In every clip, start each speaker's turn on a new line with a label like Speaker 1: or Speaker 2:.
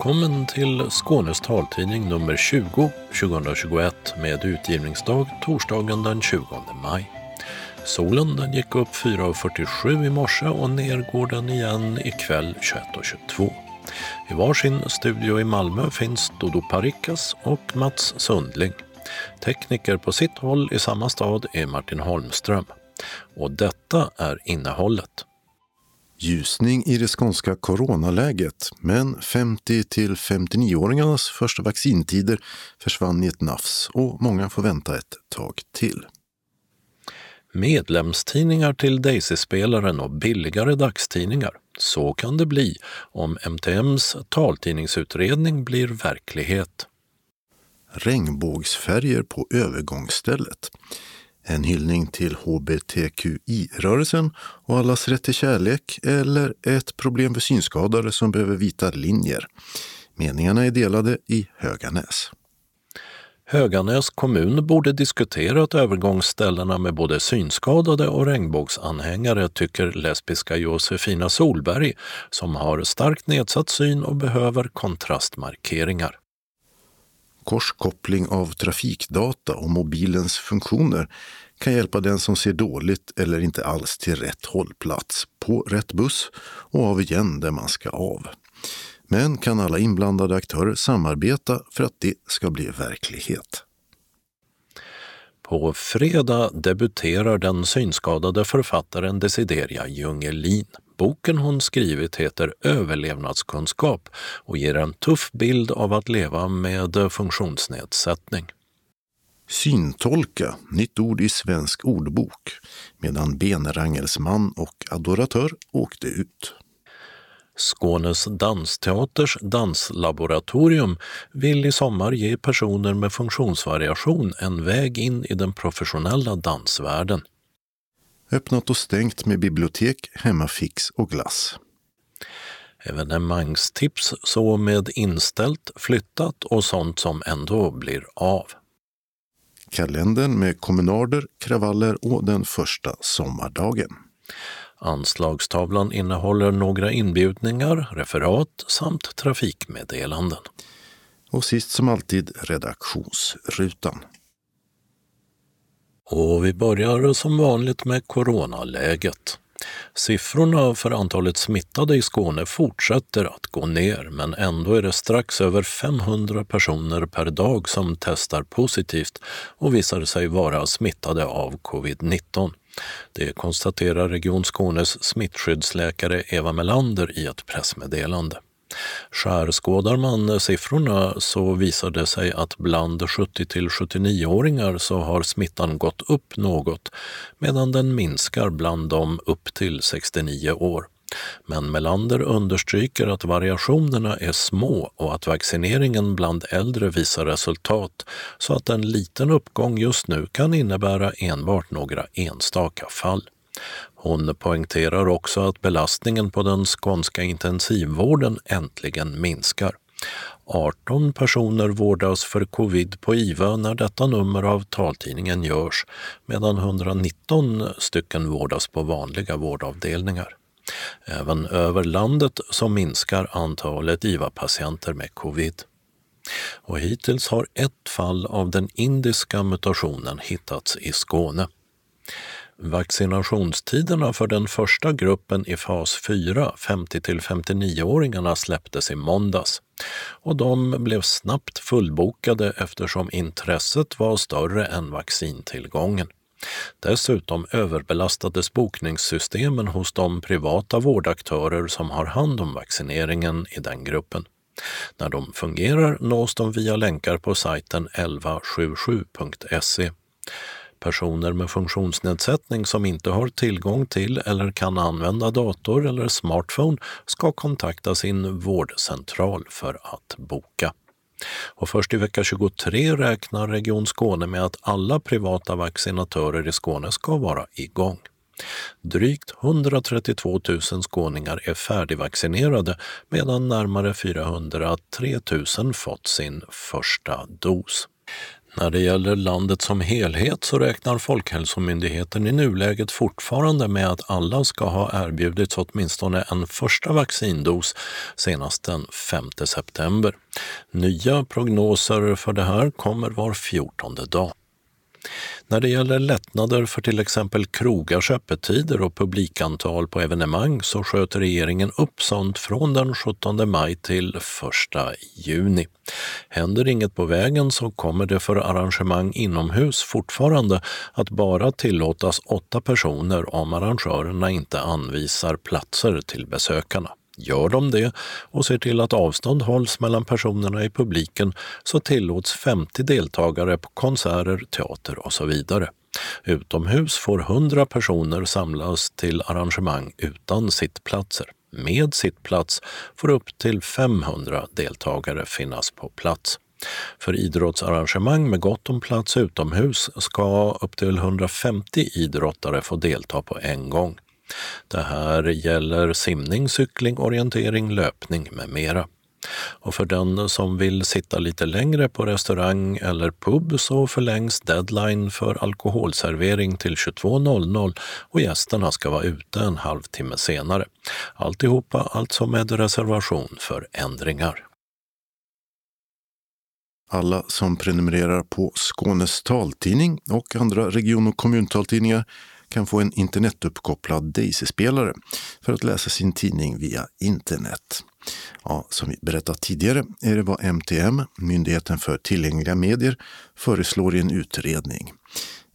Speaker 1: Välkommen till Skånes taltidning nummer 20 2021 med utgivningsdag torsdagen den 20 maj. Solen den gick upp 4.47 i morse och ner går den igen ikväll 21.22. I varsin studio i Malmö finns Dodo Parikas och Mats Sundling. Tekniker på sitt håll i samma stad är Martin Holmström. Och detta är innehållet.
Speaker 2: Ljusning i det skånska coronaläget, men 50 till 59-åringarnas första vaccintider försvann i ett nafs och många får vänta ett tag till.
Speaker 1: Medlemstidningar till Daisy-spelaren och billigare dagstidningar. Så kan det bli om MTMs taltidningsutredning blir verklighet.
Speaker 2: Regnbågsfärger på övergångsstället. En hyllning till hbtqi-rörelsen och allas rätt till kärlek eller ett problem för synskadade som behöver vita linjer. Meningarna är delade i Höganäs.
Speaker 1: Höganäs kommun borde diskuterat övergångsställena med både synskadade och regnbågsanhängare, tycker lesbiska Josefina Solberg som har starkt nedsatt syn och behöver kontrastmarkeringar.
Speaker 2: Korskoppling av trafikdata och mobilens funktioner kan hjälpa den som ser dåligt eller inte alls till rätt hållplats, på rätt buss och av igen där man ska av. Men kan alla inblandade aktörer samarbeta för att det ska bli verklighet?
Speaker 1: På fredag debuterar den synskadade författaren Desideria Jungelin. Boken hon skrivit heter Överlevnadskunskap och ger en tuff bild av att leva med funktionsnedsättning.
Speaker 2: Syntolka, nytt ord i svensk ordbok, medan benrangelsman och adoratör åkte ut.
Speaker 1: Skånes dansteaters danslaboratorium vill i sommar ge personer med funktionsvariation en väg in i den professionella dansvärlden.
Speaker 2: Öppnat och stängt med bibliotek, hemmafix och glass.
Speaker 1: Evenemangstips så med inställt, flyttat och sånt som ändå blir av.
Speaker 2: Kalendern med kommunarder, kravaller och den första sommardagen.
Speaker 1: Anslagstavlan innehåller några inbjudningar, referat samt trafikmeddelanden.
Speaker 2: Och sist som alltid redaktionsrutan.
Speaker 1: Och vi börjar som vanligt med coronaläget. Siffrorna för antalet smittade i Skåne fortsätter att gå ner men ändå är det strax över 500 personer per dag som testar positivt och visar sig vara smittade av covid-19. Det konstaterar Region Skånes smittskyddsläkare Eva Melander i ett pressmeddelande. Skärskådar man eh, siffrorna så visar det sig att bland 70 till 79-åringar så har smittan gått upp något medan den minskar bland dem upp till 69 år. Men Melander understryker att variationerna är små och att vaccineringen bland äldre visar resultat så att en liten uppgång just nu kan innebära enbart några enstaka fall. Hon poängterar också att belastningen på den skånska intensivvården äntligen minskar. 18 personer vårdas för covid på IVA när detta nummer av taltidningen görs medan 119 stycken vårdas på vanliga vårdavdelningar. Även över landet så minskar antalet IVA-patienter med covid. Och hittills har ett fall av den indiska mutationen hittats i Skåne. Vaccinationstiderna för den första gruppen i fas 4, 50–59-åringarna släpptes i måndags och de blev snabbt fullbokade eftersom intresset var större än vaccintillgången. Dessutom överbelastades bokningssystemen hos de privata vårdaktörer som har hand om vaccineringen i den gruppen. När de fungerar nås de via länkar på sajten 1177.se. Personer med funktionsnedsättning som inte har tillgång till eller kan använda dator eller smartphone ska kontakta sin vårdcentral för att boka. Och först i vecka 23 räknar Region Skåne med att alla privata vaccinatörer i Skåne ska vara igång. Drygt 132 000 skåningar är färdigvaccinerade medan närmare 403 000 fått sin första dos. När det gäller landet som helhet så räknar Folkhälsomyndigheten i nuläget fortfarande med att alla ska ha erbjudits åtminstone en första vaccindos senast den 5 september. Nya prognoser för det här kommer var fjortonde dag. När det gäller lättnader för till exempel krogars öppettider och publikantal på evenemang så sköt regeringen upp sånt från den 17 maj till 1 juni. Händer inget på vägen så kommer det för arrangemang inomhus fortfarande att bara tillåtas åtta personer om arrangörerna inte anvisar platser till besökarna. Gör de det och ser till att avstånd hålls mellan personerna i publiken så tillåts 50 deltagare på konserter, teater och så vidare. Utomhus får 100 personer samlas till arrangemang utan sittplatser. Med sittplats får upp till 500 deltagare finnas på plats. För idrottsarrangemang med gott om plats utomhus ska upp till 150 idrottare få delta på en gång. Det här gäller simning, cykling, orientering, löpning med mera. Och för den som vill sitta lite längre på restaurang eller pub så förlängs deadline för alkoholservering till 22.00 och gästerna ska vara ute en halvtimme senare. Alltihopa alltså med reservation för ändringar.
Speaker 2: Alla som prenumererar på Skånes taltidning och andra region och kommuntaltidningar kan få en internetuppkopplad Daisy-spelare för att läsa sin tidning via internet. Ja, som vi berättat tidigare är det vad MTM, Myndigheten för tillgängliga medier, föreslår i en utredning.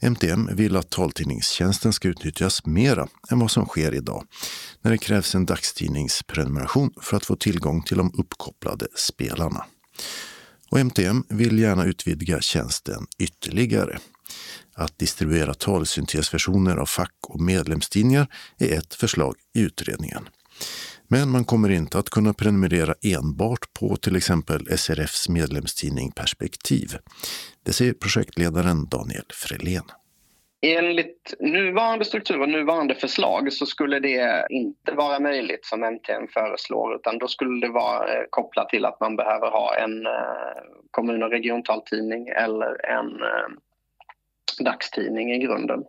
Speaker 2: MTM vill att taltidningstjänsten ska utnyttjas mera än vad som sker idag, när det krävs en dagstidningsprenumeration för att få tillgång till de uppkopplade spelarna. Och MTM vill gärna utvidga tjänsten ytterligare. Att distribuera talsyntesversioner av fack och medlemstidningar är ett förslag i utredningen. Men man kommer inte att kunna prenumerera enbart på till exempel SRFs medlemstidning Perspektiv. Det säger projektledaren Daniel Frelén.
Speaker 3: Enligt nuvarande struktur och nuvarande förslag så skulle det inte vara möjligt som MTN föreslår utan då skulle det vara eh, kopplat till att man behöver ha en eh, kommun och regiontaltidning eller en eh, dagstidning i grunden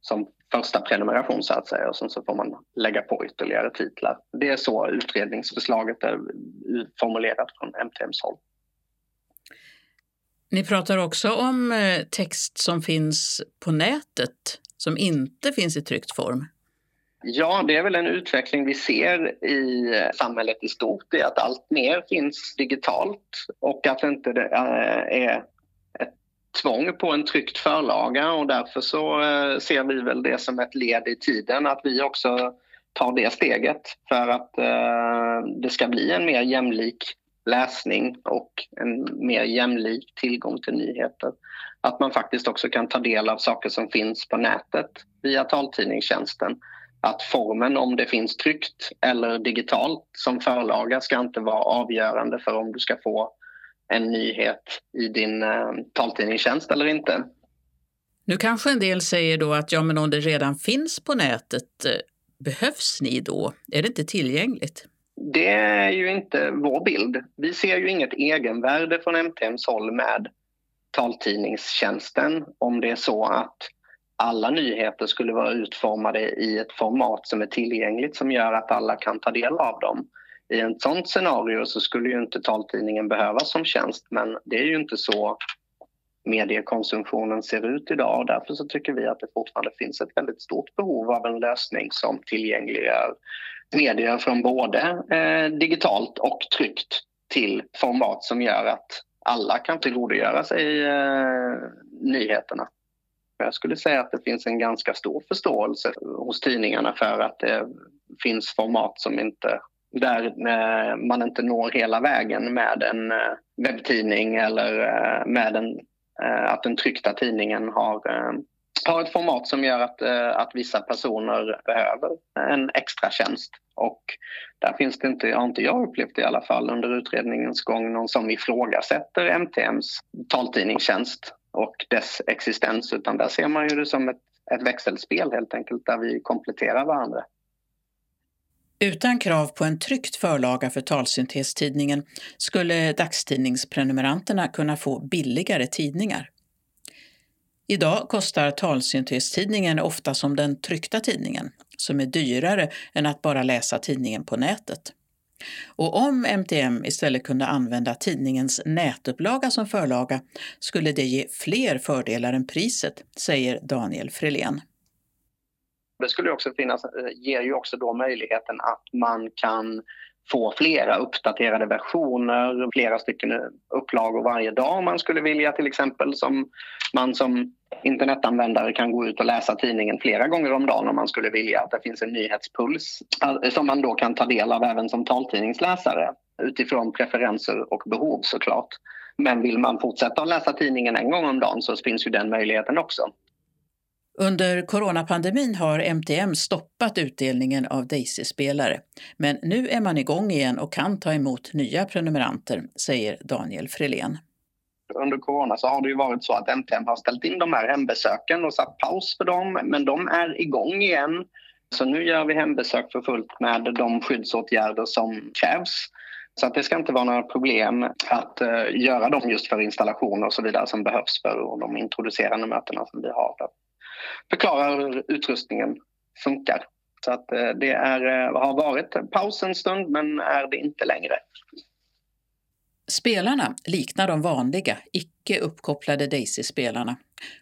Speaker 3: som första prenumeration så att säga och sen så får man lägga på ytterligare titlar. Det är så utredningsförslaget är formulerat från MTMs håll.
Speaker 4: Ni pratar också om eh, text som finns på nätet som inte finns i tryckt form.
Speaker 3: Ja, det är väl en utveckling vi ser i samhället i stort. Det är att allt mer finns digitalt och att inte det eh, är tvång på en tryckt förlaga och därför så eh, ser vi väl det som ett led i tiden att vi också tar det steget för att eh, det ska bli en mer jämlik läsning och en mer jämlik tillgång till nyheter. Att man faktiskt också kan ta del av saker som finns på nätet via taltidningstjänsten. Att formen, om det finns tryckt eller digitalt som förlaga ska inte vara avgörande för om du ska få en nyhet i din eh, taltidningstjänst eller inte.
Speaker 4: Nu kanske en del säger då att ja, men om det redan finns på nätet, eh, behövs ni då? Är det inte tillgängligt?
Speaker 3: Det är ju inte vår bild. Vi ser ju inget egenvärde från MTMs håll med taltidningstjänsten om det är så att alla nyheter skulle vara utformade i ett format som är tillgängligt som gör att alla kan ta del av dem. I ett sånt scenario så skulle ju inte taltidningen behövas som tjänst men det är ju inte så mediekonsumtionen ser ut idag och därför så tycker vi att det fortfarande finns ett väldigt stort behov av en lösning som tillgängliggör medier från både eh, digitalt och tryckt till format som gör att alla kan tillgodogöra sig eh, nyheterna. Jag skulle säga att det finns en ganska stor förståelse hos tidningarna för att det finns format som inte där eh, man inte når hela vägen med en eh, webbtidning eller eh, med en, att den tryckta tidningen har, har ett format som gör att, att vissa personer behöver en extra tjänst. Och där finns det inte, har inte jag upplevt i alla fall under utredningens gång, någon som ifrågasätter MTMs taltidningstjänst och dess existens utan där ser man ju det som ett, ett växelspel helt enkelt där vi kompletterar varandra.
Speaker 4: Utan krav på en tryckt förlaga för talsyntestidningen skulle dagstidningsprenumeranterna kunna få billigare tidningar. Idag kostar talsyntestidningen ofta som den tryckta tidningen, som är dyrare än att bara läsa tidningen på nätet. Och om MTM istället kunde använda tidningens nätupplaga som förlaga skulle det ge fler fördelar än priset, säger Daniel Frelén.
Speaker 3: Det skulle också finnas, eh, ger ju också då möjligheten att man kan få flera uppdaterade versioner, flera stycken eh, upplagor varje dag om man skulle vilja till exempel. Som man som internetanvändare kan gå ut och läsa tidningen flera gånger om dagen om man skulle vilja. Att det finns en nyhetspuls eh, som man då kan ta del av även som taltidningsläsare utifrån preferenser och behov såklart. Men vill man fortsätta att läsa tidningen en gång om dagen så finns ju den möjligheten också.
Speaker 4: Under coronapandemin har MTM stoppat utdelningen av Daisy-spelare. Men nu är man igång igen och kan ta emot nya prenumeranter, säger Daniel Frelén.
Speaker 3: Under corona så har det ju varit så att MTM har ställt in de här hembesöken och satt paus för dem, men de är igång igen. Så nu gör vi hembesök för fullt med de skyddsåtgärder som krävs. Så att det ska inte vara några problem att uh, göra dem just för installationer och så vidare som behövs för de introducerande mötena som vi har förklara hur utrustningen funkar. Så att eh, det är, eh, har varit paus en stund men är det inte längre.
Speaker 4: Spelarna liknar de vanliga, icke uppkopplade Daisy-spelarna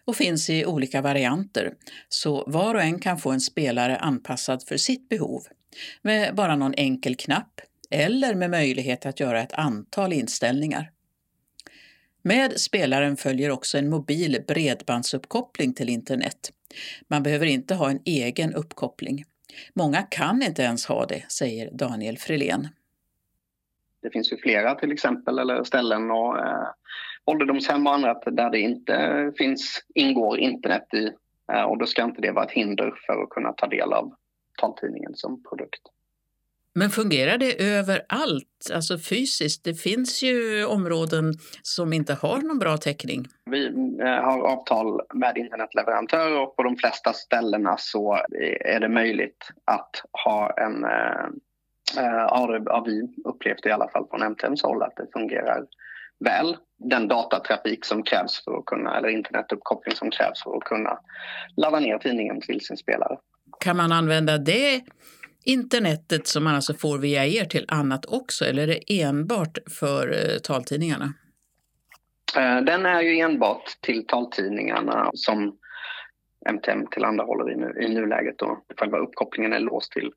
Speaker 4: och finns i olika varianter, så var och en kan få en spelare anpassad för sitt behov med bara någon enkel knapp eller med möjlighet att göra ett antal inställningar. Med spelaren följer också en mobil bredbandsuppkoppling till internet. Man behöver inte ha en egen uppkoppling. Många kan inte ens ha det, säger Daniel Frelén.
Speaker 3: Det finns ju flera till exempel eller ställen och eh, ålderdomshem och annat där det inte finns, ingår internet i eh, och då ska inte det vara ett hinder för att kunna ta del av taltidningen som produkt.
Speaker 4: Men fungerar det överallt, alltså fysiskt? Det finns ju områden som inte har någon bra täckning.
Speaker 3: Vi eh, har avtal med internetleverantörer och på de flesta ställena så är det möjligt att ha en har vi upplevt i alla fall från MTMs håll att det fungerar väl. Den datatrafik som krävs för att kunna, eller internetuppkoppling som krävs för att kunna ladda ner tidningen till sin spelare.
Speaker 4: Kan man använda det internetet som man alltså får via er till annat också eller är det enbart för eh, taltidningarna?
Speaker 3: Eh, den är ju enbart till taltidningarna som MTM tillhandahåller i, nu, i nuläget. Då. Själva uppkopplingen är låst till,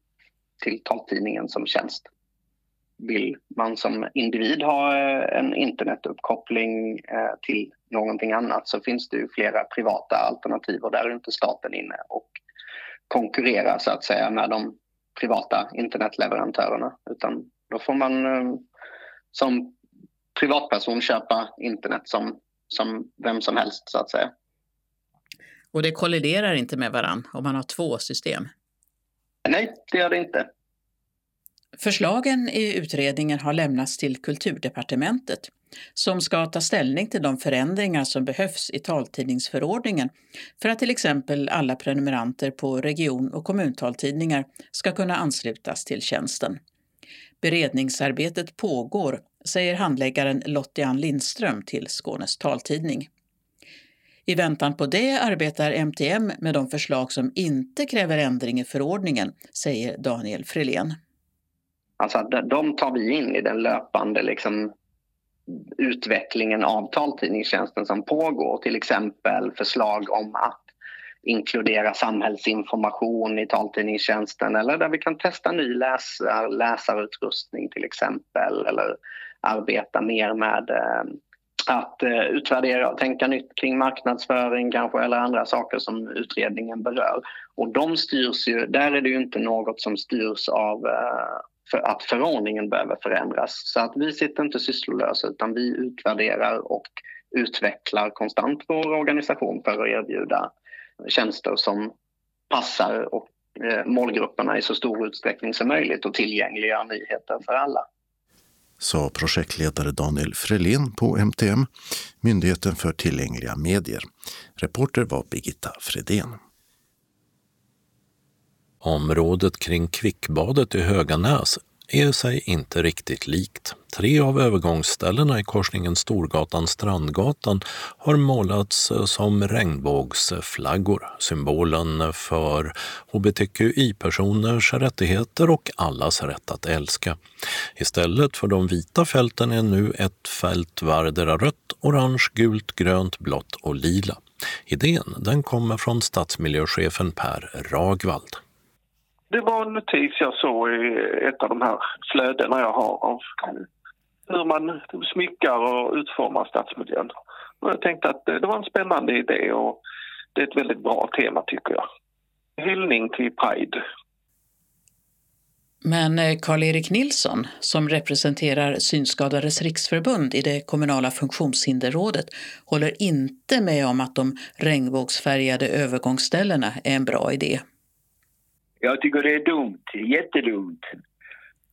Speaker 3: till taltidningen som tjänst. Vill man som individ ha eh, en internetuppkoppling till någonting annat så finns det ju flera privata alternativ och där är inte staten inne och konkurrerar så att säga med de privata internetleverantörerna utan då får man eh, som privatperson köpa internet som, som vem som helst så att säga.
Speaker 4: Och det kolliderar inte med varann om man har två system?
Speaker 3: Nej, det gör det inte.
Speaker 4: Förslagen i utredningen har lämnats till Kulturdepartementet som ska ta ställning till de förändringar som behövs i taltidningsförordningen för att till exempel alla prenumeranter på region och kommuntaltidningar ska kunna anslutas till tjänsten. Beredningsarbetet pågår, säger handläggaren Lottian Lindström till Skånes taltidning. I väntan på det arbetar MTM med de förslag som inte kräver ändring i förordningen, säger Daniel Frelén.
Speaker 3: Alltså, de tar vi in i den löpande liksom, utvecklingen av taltidningstjänsten som pågår. Till exempel förslag om att inkludera samhällsinformation i taltidningstjänsten eller där vi kan testa ny läsar, läsarutrustning till exempel eller arbeta mer med eh, att eh, utvärdera och tänka nytt kring marknadsföring kanske eller andra saker som utredningen berör. Och de styrs ju, där är det ju inte något som styrs av eh, för att förordningen behöver förändras. Så att vi sitter inte sysslolösa utan vi utvärderar och utvecklar konstant vår organisation för att erbjuda tjänster som passar och eh, målgrupperna i så stor utsträckning som möjligt och tillgängliggör nyheter för alla.
Speaker 2: Sa projektledare Daniel Frelén på MTM, Myndigheten för tillgängliga medier. Reporter var Birgitta Fredén.
Speaker 1: Området kring Kvickbadet i Höganäs är sig inte riktigt likt. Tre av övergångsställena i korsningen Storgatan-Strandgatan har målats som regnbågsflaggor, symbolen för hbtqi-personers rättigheter och allas rätt att älska. Istället för de vita fälten är nu ett fält vardera rött, orange, gult, grönt, blått och lila. Idén den kommer från stadsmiljöchefen Per Ragvald.
Speaker 5: Det var en notis jag såg i ett av de här flödena jag har av hur man smyckar och utformar stadsmiljön. Och jag tänkte att det var en spännande idé och det är ett väldigt bra tema tycker jag. Hyllning till Pride.
Speaker 4: Men eh, Karl-Erik Nilsson, som representerar Synskadades riksförbund i det kommunala funktionshinderrådet, håller inte med om att de regnbågsfärgade övergångsställena är en bra idé.
Speaker 6: Jag tycker det är dumt, jättedumt.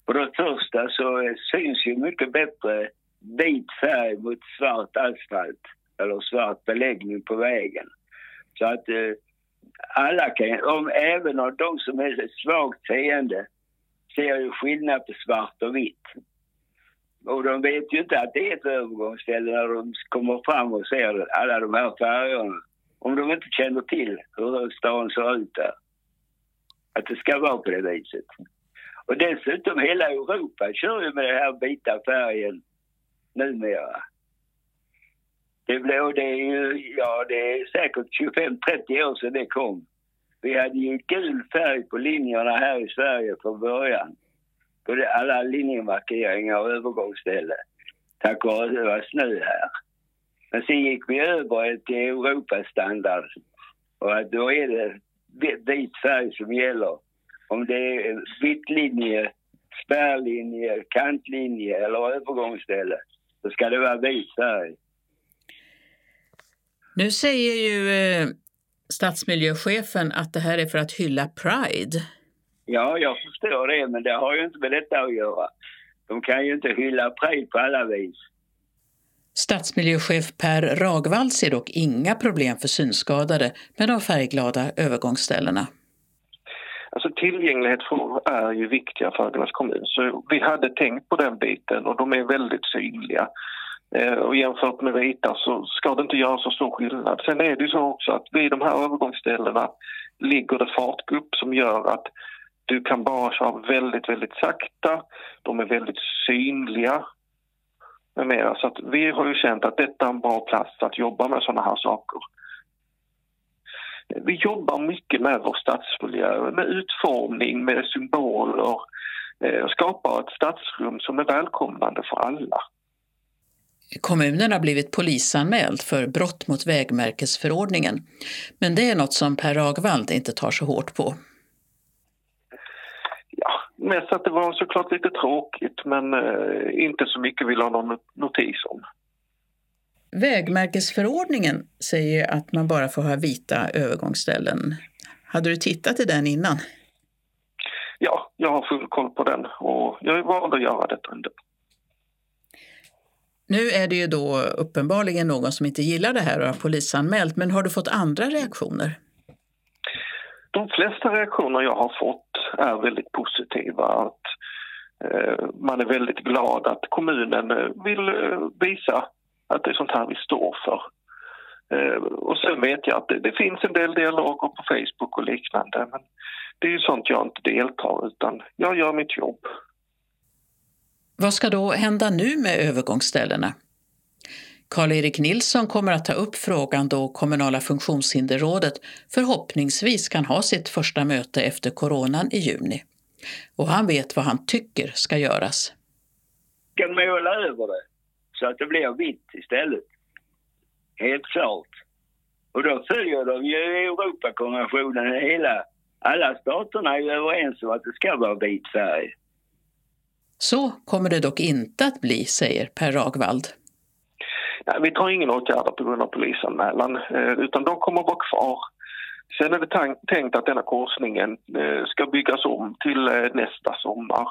Speaker 6: För det första så syns ju mycket bättre vit färg mot svart asfalt eller svart beläggning på vägen. Så att eh, alla kan, om, även de som är svagt seende ser ju skillnad på svart och vitt. Och de vet ju inte att det är ett övergångsställe när de kommer fram och ser alla de här färgerna. Om de inte känner till hur stan ser ut där. Att det ska vara på det viset. Och dessutom hela Europa kör ju med den här vita färgen numera. Det, blev, det, är ju, ja, det är säkert 25-30 år sedan det kom. Vi hade ju gul färg på linjerna här i Sverige från början. På alla linjemarkeringar och övergångsställen. Tack vare att det var snö här. Men sen gick vi över till Europastandard. Och då är det vit färg som gäller. Om det är vitt linje, spärrlinje, kantlinje eller övergångsställe så ska det vara vit färg.
Speaker 4: Nu säger ju eh, stadsmiljöchefen att det här är för att hylla Pride.
Speaker 6: Ja, jag förstår det, men det har ju inte med detta att göra. De kan ju inte hylla Pride på alla vis.
Speaker 4: Stadsmiljöchef Per Ragvall ser dock inga problem för synskadade med de färgglada övergångsställena.
Speaker 5: Alltså tillgänglighetsfrågor är ju viktiga för Agnes kommun så vi hade tänkt på den biten och de är väldigt synliga. Eh, och jämfört med vita så ska det inte göra så stor skillnad. Sen är det ju så också att vid de här övergångsställena ligger det fartgupp som gör att du kan bara köra väldigt, väldigt sakta. De är väldigt synliga med mera. Så att vi har ju känt att detta är en bra plats att jobba med sådana här saker. Vi jobbar mycket med vår stadsmiljö, med utformning, med symboler eh, och skapar ett stadsrum som är välkomnande för alla.
Speaker 4: Kommunen har blivit polisanmäld för brott mot vägmärkesförordningen. Men det är något som Per Ragvald inte tar så hårt på.
Speaker 5: Mest att det var såklart lite tråkigt men eh, inte så mycket vill ha någon notis om.
Speaker 4: Vägmärkesförordningen säger att man bara får ha vita övergångsställen. Hade du tittat i den innan?
Speaker 5: Ja, jag har full koll på den och jag är van att göra detta ändå.
Speaker 4: Nu är det ju då uppenbarligen någon som inte gillar det här och har polisanmält, men har du fått andra reaktioner?
Speaker 5: De flesta reaktioner jag har fått är väldigt positiva. Att eh, man är väldigt glad att kommunen eh, vill eh, visa att det är sånt här vi står för. Och sen vet jag att det, det, finns en del dialoger på Facebook och liknande men det är ju sånt jag inte deltar utan jag gör mitt jobb.
Speaker 4: Vad ska då hända nu med övergångsställena? Karl-Erik Nilsson kommer att ta upp frågan då kommunala funktionshinderrådet förhoppningsvis kan ha sitt första möte efter coronan i juni. Och han vet vad han tycker ska göras.
Speaker 6: Kan måla över det så att det blir vitt istället. Helt klart. Och då följer de ju Europakonventionen. Hela, alla staterna är ju överens om att det ska vara vit färg.
Speaker 4: Så kommer det dock inte att bli, säger Per Ragvald.
Speaker 5: Nej, vi tar ingen åtgärder på grund av polisanmälan, eh, utan de kommer att vara kvar. Sen är det tänkt att denna korsningen eh, ska byggas om till eh, nästa sommar.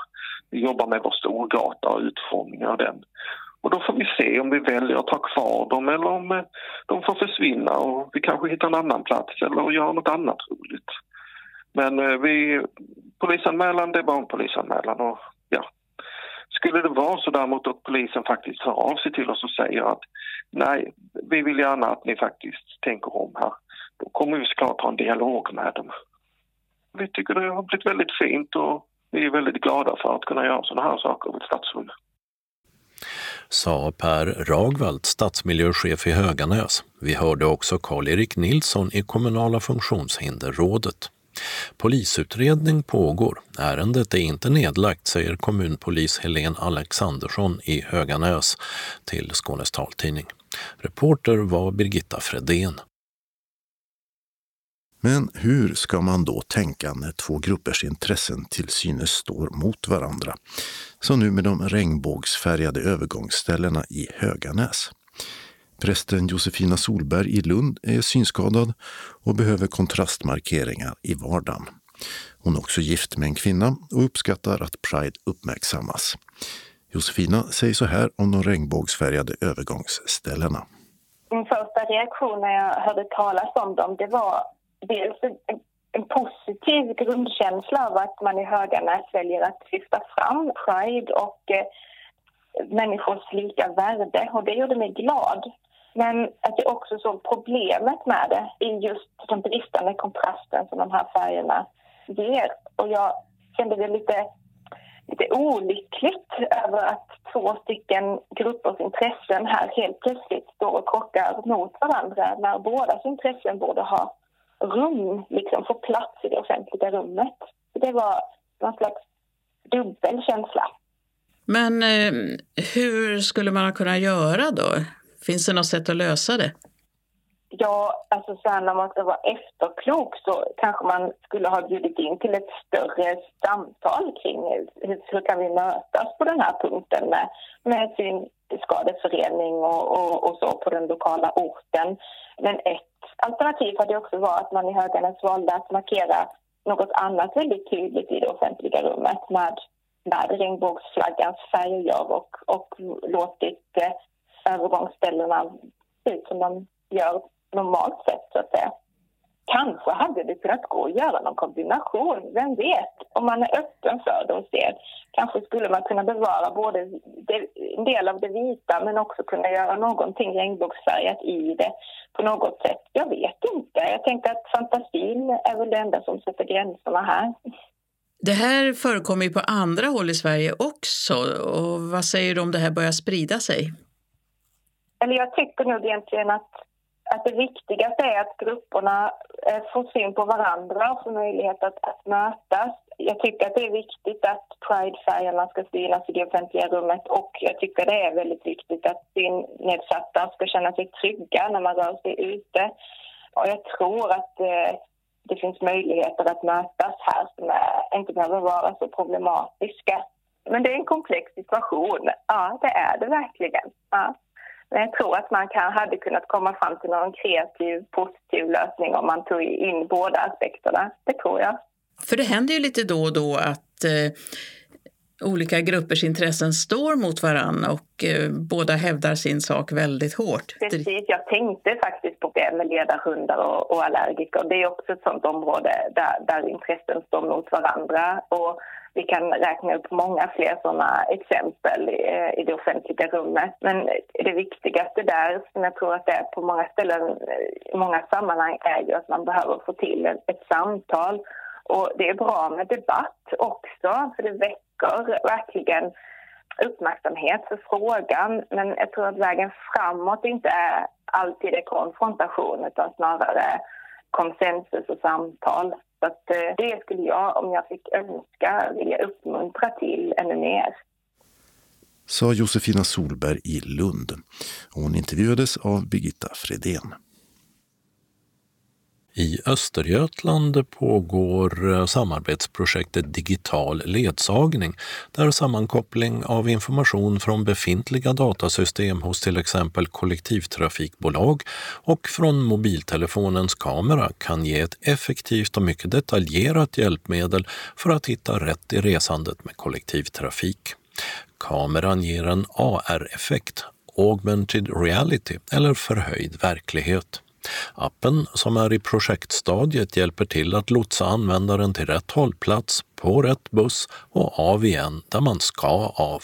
Speaker 5: Vi jobbar med vår storgata och utformningen av den. Och då får vi se om vi väljer att ha kvar dem eller om de får försvinna och vi kanske hittar en annan plats eller gör något annat roligt. Men vi, polisanmälan, det är en polisanmälan. Och, ja. Skulle det vara så däremot att polisen faktiskt hör av sig till oss och säger att nej, vi vill gärna att ni faktiskt tänker om här. Då kommer vi såklart ha en dialog med dem. Vi tycker det har blivit väldigt fint och vi är väldigt glada för att kunna göra sådana här saker vid stadsrum.
Speaker 1: Sa Per Ragvald, stadsmiljöchef i Höganäs. Vi hörde också Karl-Erik Nilsson i kommunala funktionshinderrådet. Polisutredning pågår. Ärendet är inte nedlagt, säger kommunpolis Helen Alexandersson i Höganäs till Skånes taltidning. Reporter var Birgitta Fredén.
Speaker 2: Men hur ska man då tänka när två gruppers intressen till synes står mot varandra? Som nu med de regnbågsfärgade övergångsställena i Höganäs. Prästen Josefina Solberg i Lund är synskadad och behöver kontrastmarkeringar i vardagen. Hon är också gift med en kvinna och uppskattar att Pride uppmärksammas. Josefina säger så här om de regnbågsfärgade övergångsställena.
Speaker 7: Min första reaktion när jag hörde talas om dem det var dels en, positiv grundkänsla av att man i Höganäs väljer att lyfta fram Pride och eh, människors lika värde och det gjorde mig glad. Men att jag också såg problemet med det i just den bristande kontrasten som de här färgerna ger. Och jag kände det lite, lite olyckligt över att två stycken gruppers intressen här helt plötsligt står och krockar mot varandra när bådas intressen borde ha rum, liksom få plats i det offentliga rummet. Det var någon slags dubbel känsla.
Speaker 4: Men eh, hur skulle man kunna göra då? Finns det något sätt att lösa det?
Speaker 7: Ja, alltså sen när man ska vara efterklok så kanske man skulle ha bjudit in till ett större samtal kring hur, hur kan vi mötas på den här punkten med, med synskadeförening och, och, och så på den lokala orten. Men ett alternativ hade också varit att man i Höganäs valde att markera något annat väldigt tydligt i det offentliga rummet med, med regnbågsflaggans färger och, och låtit eh, övergångsställena ut som de gör normalt sett, så att säga. Kanske hade det kunnat gå att göra någon kombination, vem vet? Om man är öppen för det och ser. Kanske skulle man kunna bevara både en del av det vita men också kunna göra någonting regnbågsfärgat i det på något sätt. Jag vet inte. Jag tänker att fantasin är väl det enda som sätter gränserna här.
Speaker 4: Det här förekommer ju på andra håll i Sverige också. Och vad säger du om det här börjar sprida sig?
Speaker 7: Eller jag tycker nog egentligen att att det viktigaste är att grupperna eh, får syn på varandra och får möjlighet att, att mötas. Jag tycker att det är viktigt att pridefärgerna ska synas i det offentliga rummet och jag tycker det är väldigt viktigt att synnedsatta ska känna sig trygga när man rör sig ute. Och jag tror att eh, det finns möjligheter att mötas här som är, inte behöver vara så problematiska. Men det är en komplex situation. Ja, det är det verkligen. Ja. Jag tror att man kan, hade kunnat komma fram till någon kreativ, positiv lösning om man tog in båda aspekterna. Det tror jag.
Speaker 4: För det händer ju lite då och då att eh, olika gruppers intressen står mot varann och eh, båda hävdar sin sak väldigt hårt.
Speaker 7: Precis, jag tänkte faktiskt på det med ledarhundar och, och allergiker. Det är också ett sånt område där, där intressen står mot varandra. Och vi kan räkna upp många fler sådana exempel eh, i, det offentliga rummet. Men det viktigaste där, som jag tror att det är på många ställen, eh, i många sammanhang, är ju att man behöver få till ett, ett samtal. Och det är bra med debatt också, för det väcker verkligen uppmärksamhet för frågan. Men jag tror att vägen framåt inte är alltid är konfrontation utan snarare konsensus och samtal. Så att, eh, det skulle jag, om jag fick önska, vilja uppmuntra till ännu mer.
Speaker 2: Sa Josefina Solberg i Lund. Hon intervjuades av Birgitta Fredén.
Speaker 1: I Östergötland pågår eh, samarbetsprojektet Digital ledsagning där sammankoppling av information från befintliga datasystem hos till exempel kollektivtrafikbolag och från mobiltelefonens kamera kan ge ett effektivt och mycket detaljerat hjälpmedel för att hitta rätt i resandet med kollektivtrafik. Kameran ger en AR-effekt, augmented reality eller förhöjd verklighet. Appen som är i projektstadiet hjälper till att lotsa användaren till rätt hållplats, på rätt buss och av igen där man ska av.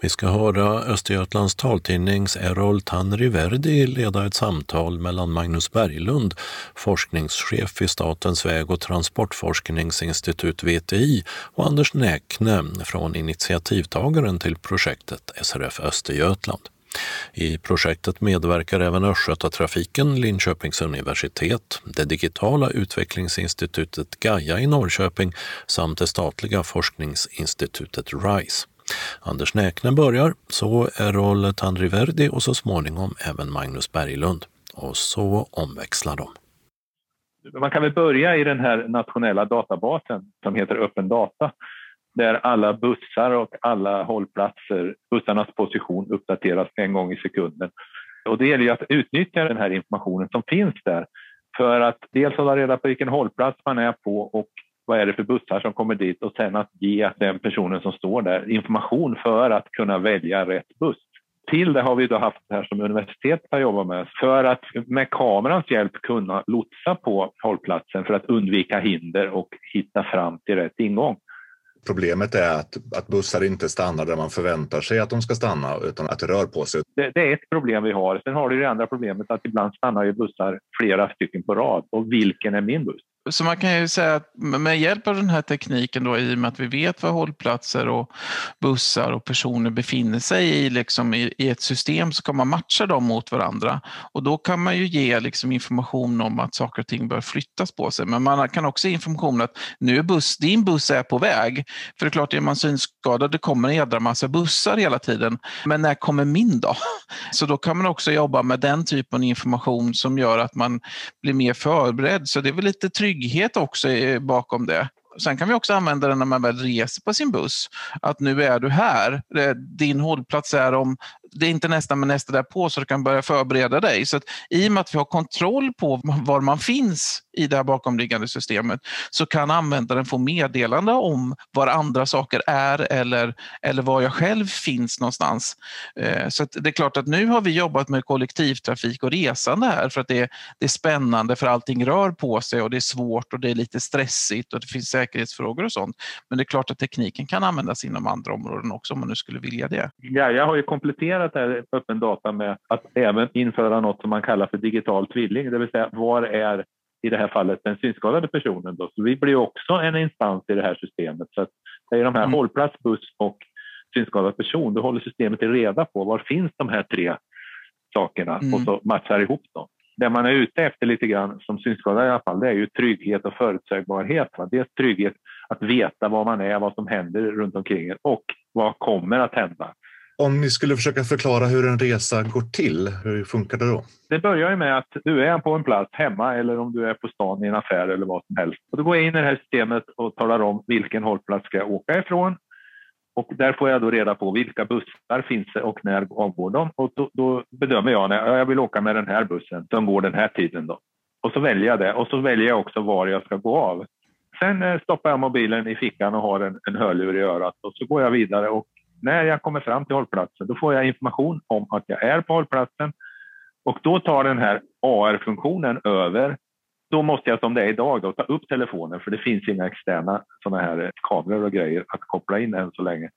Speaker 1: Vi ska höra Östergötlands taltidnings Errol Tanriverdi leda ett samtal mellan Magnus Berglund, forskningschef vid Statens väg och transportforskningsinstitut VTI och Anders Näkne från initiativtagaren till projektet SRF Östergötland. I projektet medverkar även Östgötatrafiken, Linköpings universitet, det digitala utvecklingsinstitutet Gaia i Norrköping samt det statliga forskningsinstitutet RISE. Anders Näkne börjar, så Errol Tandriverdi och så småningom även Magnus Berglund. Och så omväxlar de.
Speaker 8: Man kan väl börja i den här nationella databasen som heter Öppen data där alla bussar och alla hållplatser, bussarnas position uppdateras en gång i sekunden. Och det gäller ju att utnyttja den här informationen som finns där för att dels hålla reda på vilken hållplats man är på och vad är det för bussar som kommer dit och sen att ge den personen som står där information för att kunna välja rätt buss. Till det har vi då haft det här som universitetet har jobbat med för att med kamerans hjälp kunna lotsa på hållplatsen för att undvika hinder och hitta fram till rätt ingång.
Speaker 9: Problemet är att, att bussar inte stannar där man förväntar sig att de ska stanna utan att det rör på sig.
Speaker 8: Det, det är ett problem vi har. Sen har du det andra problemet att ibland stannar ju bussar flera stycken på rad. Och vilken är min buss?
Speaker 10: Så man kan ju säga att med hjälp av den här tekniken då, i och med att vi vet var hållplatser och bussar och personer befinner sig i, liksom, i, i ett system så kan man matcha dem mot varandra. Och då kan man ju ge liksom, information om att saker och ting bör flyttas på sig. Men man kan också ge information att nu är buss, din buss är på väg. För det är klart, är man synskadad, det kommer en jädra massa bussar hela tiden. Men när kommer min då? Så då kan man också jobba med den typen av information som gör att man blir mer förberedd. Så det är väl lite tryggt trygghet också eh, bakom det. Sen kan vi också använda den när man väl reser på sin buss. Att nu är du här. Eh, din hållplats är om det är inte nästa men nästa därpå så du kan börja förbereda dig. Så att I och med att vi har kontroll på var man finns i det här bakomliggande systemet så kan användaren få meddelande om var andra saker är eller, eller var jag själv finns någonstans. Eh, så det är klart att nu har vi jobbat med kollektivtrafik och resande här för att det, det är spännande för allting rör på sig och det är svårt och det är lite stressigt och det finns säkerhetsfrågor och sånt. Men det är klart att tekniken kan användas inom andra områden också om man nu skulle vilja det.
Speaker 8: Ja, jag har ju kompletterat kompletterat här öppen data med att även införa något som man kallar för digital tvilling, det vill säga var är i det här fallet den synskadade personen. Då. Så vi blir också en instans i det här systemet. Så att det är de här mm. hållplats, buss och synskadad person. Då håller systemet reda på var finns de här tre sakerna mm. och så matchar ihop dem. Det man är ute efter lite grann som synskadad i alla fall, det är ju trygghet och förutsägbarhet. Va? Dels trygghet att veta var man är, vad som händer runt omkring och vad kommer att hända.
Speaker 9: Om ni skulle försöka förklara hur en resa går till, hur funkar det då?
Speaker 8: Det börjar ju med att du är på en plats hemma eller om du är på stan i en affär eller vad som helst. Och då går jag in i det här systemet och talar om vilken hållplats ska jag åka ifrån. Och där får jag då reda på vilka bussar finns det och när avgår de. Och då, då bedömer jag när jag vill åka med den här bussen som går den här tiden. Då. Och så väljer jag det och så väljer jag också var jag ska gå av. Sen eh, stoppar jag mobilen i fickan och har en, en hörlur i örat och så går jag vidare och när jag kommer fram till hållplatsen, då får jag information om att jag är på hållplatsen och då tar den här AR-funktionen över. Då måste jag som det är idag då, ta upp telefonen för det finns inga externa sådana här kameror och grejer att koppla in än så länge.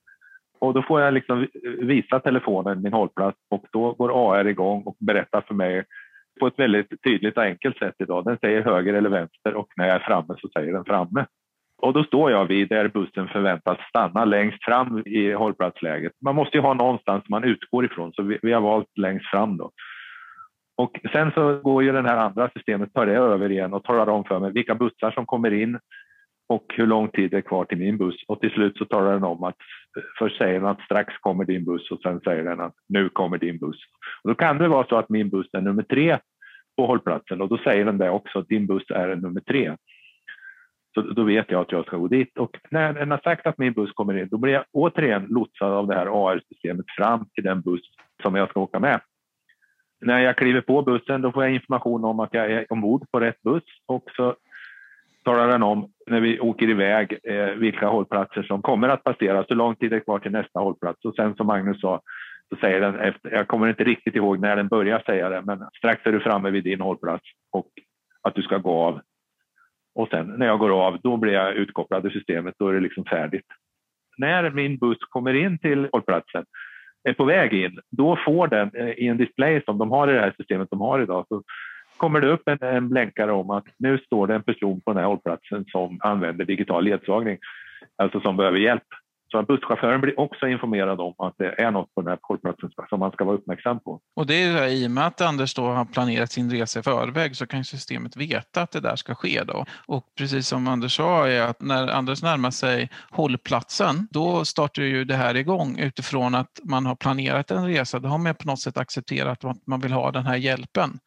Speaker 8: Och då får jag liksom visa telefonen min hållplats och då går AR igång och berättar för mig på ett väldigt tydligt och enkelt sätt idag. Den säger höger eller vänster och när jag är framme så säger den framme. Och då står jag vid där bussen förväntas stanna längst fram i hållplatsläget. Man måste ju ha någonstans man utgår ifrån, så vi, vi har valt längst fram då. Och sen så går ju det här andra systemet, tar det över igen och talar om för mig vilka bussar som kommer in och hur lång tid det är kvar till min buss. Och till slut så talar den om att först säger den att strax kommer din buss och sen säger den att nu kommer din buss. Och då kan det vara så att min buss är nummer tre på hållplatsen och då säger den det också, att din buss är nummer tre. Så då vet jag att jag ska gå dit. Och när den har sagt att min buss kommer in, då blir jag återigen lotsad av det här AR-systemet fram till den buss som jag ska åka med. När jag kliver på bussen då får jag information om att jag är ombord på rätt buss och så talar den om när vi åker iväg eh, vilka hållplatser som kommer att passera. hur lång tid det är kvar till nästa hållplats. Och sen som Magnus sa, så säger den, efter, jag kommer inte riktigt ihåg när den börjar säga det, men strax är du framme vid din hållplats och att du ska gå av. Och sen när jag går av, då blir jag utkopplad ur systemet, då är det liksom färdigt. När min buss kommer in till hållplatsen, är på väg in, då får den eh, i en display som de har i det här systemet de har idag, så kommer det upp en, en blänkare om att nu står det en person på den här hållplatsen som använder digital ledsagning, alltså som behöver hjälp. Så att busschauffören blir också informerad om att det är något på den här hållplatsen som man ska vara uppmärksam på.
Speaker 10: Och det är ju i och med att Anders då har planerat sin resa i förväg så kan systemet veta att det där ska ske då. Och precis som Anders sa är att när Anders närmar sig hållplatsen då startar ju det här igång utifrån att man har planerat en resa. Då har man på något sätt accepterat att man vill ha den här hjälpen.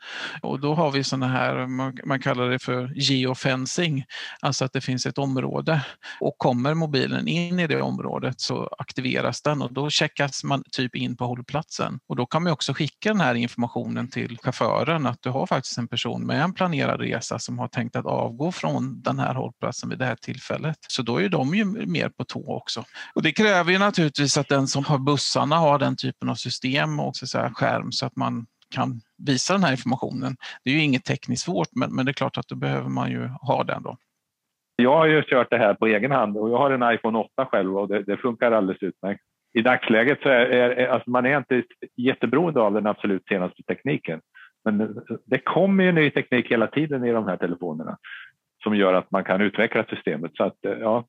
Speaker 10: Och då har vi sådana här, man kallar det för geofencing, alltså att det finns ett område och kommer mobilen in i det området området så aktiveras den och då checkas man typ in på hållplatsen. Och då kan man också skicka den här informationen till chauffören att du har faktiskt en person med en planerad resa som har tänkt att avgå från den här hållplatsen vid det här tillfället. Så då är de ju mer på tå också. Och det kräver ju naturligtvis att den som har bussarna har den typen av system och så säga, skärm så att man kan visa den här informationen. Det är ju inget tekniskt svårt men, men det är klart att då behöver man ju ha den då.
Speaker 8: Jag har ju kört det här på egen hand och jag har en iPhone 8 själv och det, det funkar alldeles utmärkt. I dagsläget så är, är alltså man är inte jätteberoende av den absolut senaste tekniken. Men det kommer ju ny teknik hela tiden i de här telefonerna som gör att man kan utveckla systemet. Så att, eh, ja,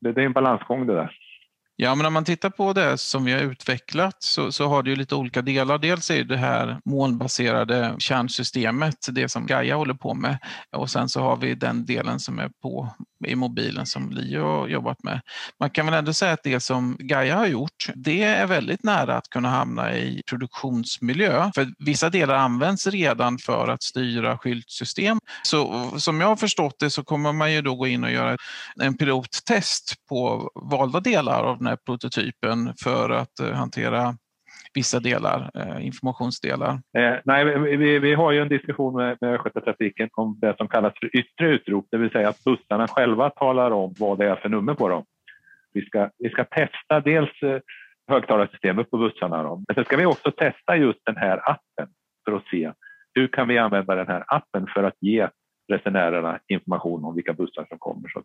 Speaker 8: det, det är en balansgång det där.
Speaker 10: Ja, men om man tittar på det som vi har utvecklat så, så har det ju lite olika delar. Dels är det här molnbaserade kärnsystemet, det som Gaia håller på med. Och sen så har vi den delen som är på i mobilen som Lio har jobbat med. Man kan väl ändå säga att det som Gaia har gjort, det är väldigt nära att kunna hamna i produktionsmiljö. För vissa delar används redan för att styra skyltsystem. Så som jag har förstått det så kommer man ju då gå in och göra en pilottest på valda delar av den här prototypen för att eh, hantera vissa delar, eh, informationsdelar?
Speaker 8: Eh, nej, vi, vi, har ju en diskussion med, med Östgötatrafiken om det som kallas för yttre utrop, det vill säga att bussarna själva talar om vad det är för nummer på dem. Vi ska, vi ska testa dels eh, högtalarsystemet på bussarna, då. men sen ska vi också testa just den här appen för att se hur kan vi använda den här appen för att ge resenärerna information om vilka bussar som kommer. Så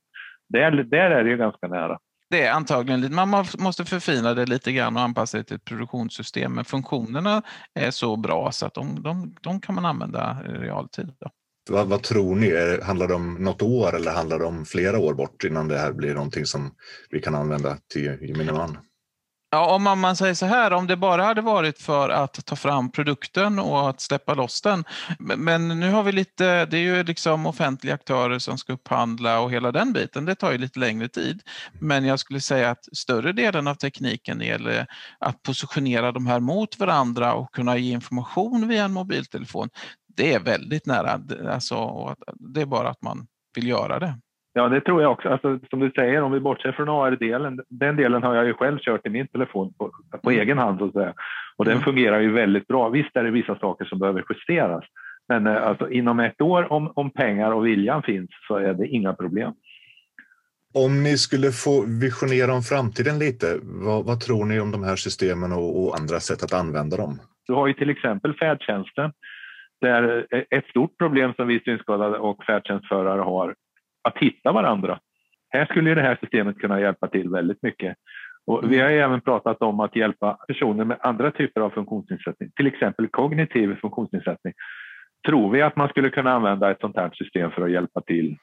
Speaker 8: där, där är det ju ganska nära
Speaker 10: det är antagligen, man måste förfina det lite grann och anpassa det till ett produktionssystem. Men funktionerna är så bra så att de, de, de kan man använda i realtid. Då.
Speaker 9: Vad, vad, tror ni? Handlar det om något år eller handlar det om flera år bort innan det här blir någonting som vi kan använda till gemene man?
Speaker 10: Ja, om man säger så här, om det bara hade varit för att ta fram produkten och att släppa loss den. Men nu har vi lite, det är ju liksom offentliga aktörer som ska upphandla och hela den biten, det tar ju lite längre tid. Men jag skulle säga att större delen av tekniken gäller att positionera de här mot varandra och kunna ge information via en mobiltelefon. Det är väldigt nära, alltså, det är bara att man vill göra det.
Speaker 8: Ja, det tror jag också. Alltså, som du säger, om vi bortser från AR-delen, den delen har jag ju själv kört i min telefon på, på mm. egen hand så att säga. Och den mm. fungerar ju väldigt bra. Visst är det vissa saker som behöver justeras, men eh, alltså, inom ett år om, om pengar och viljan finns så är det inga problem.
Speaker 9: Om ni skulle få visionera om framtiden lite, vad, vad tror ni om de här systemen och, och, andra sätt att använda dem?
Speaker 8: Du har ju till exempel färdtjänsten. Där ett stort problem som vi synskadade och färdtjänstförare har att hitta varandra. Här skulle det här systemet kunna hjälpa till väldigt mycket. Och vi har även pratat om att hjälpa personer med andra typer av funktionsnedsättning, till exempel kognitiv funktionsnedsättning. Tror vi att man skulle kunna använda ett sånt här system för att hjälpa till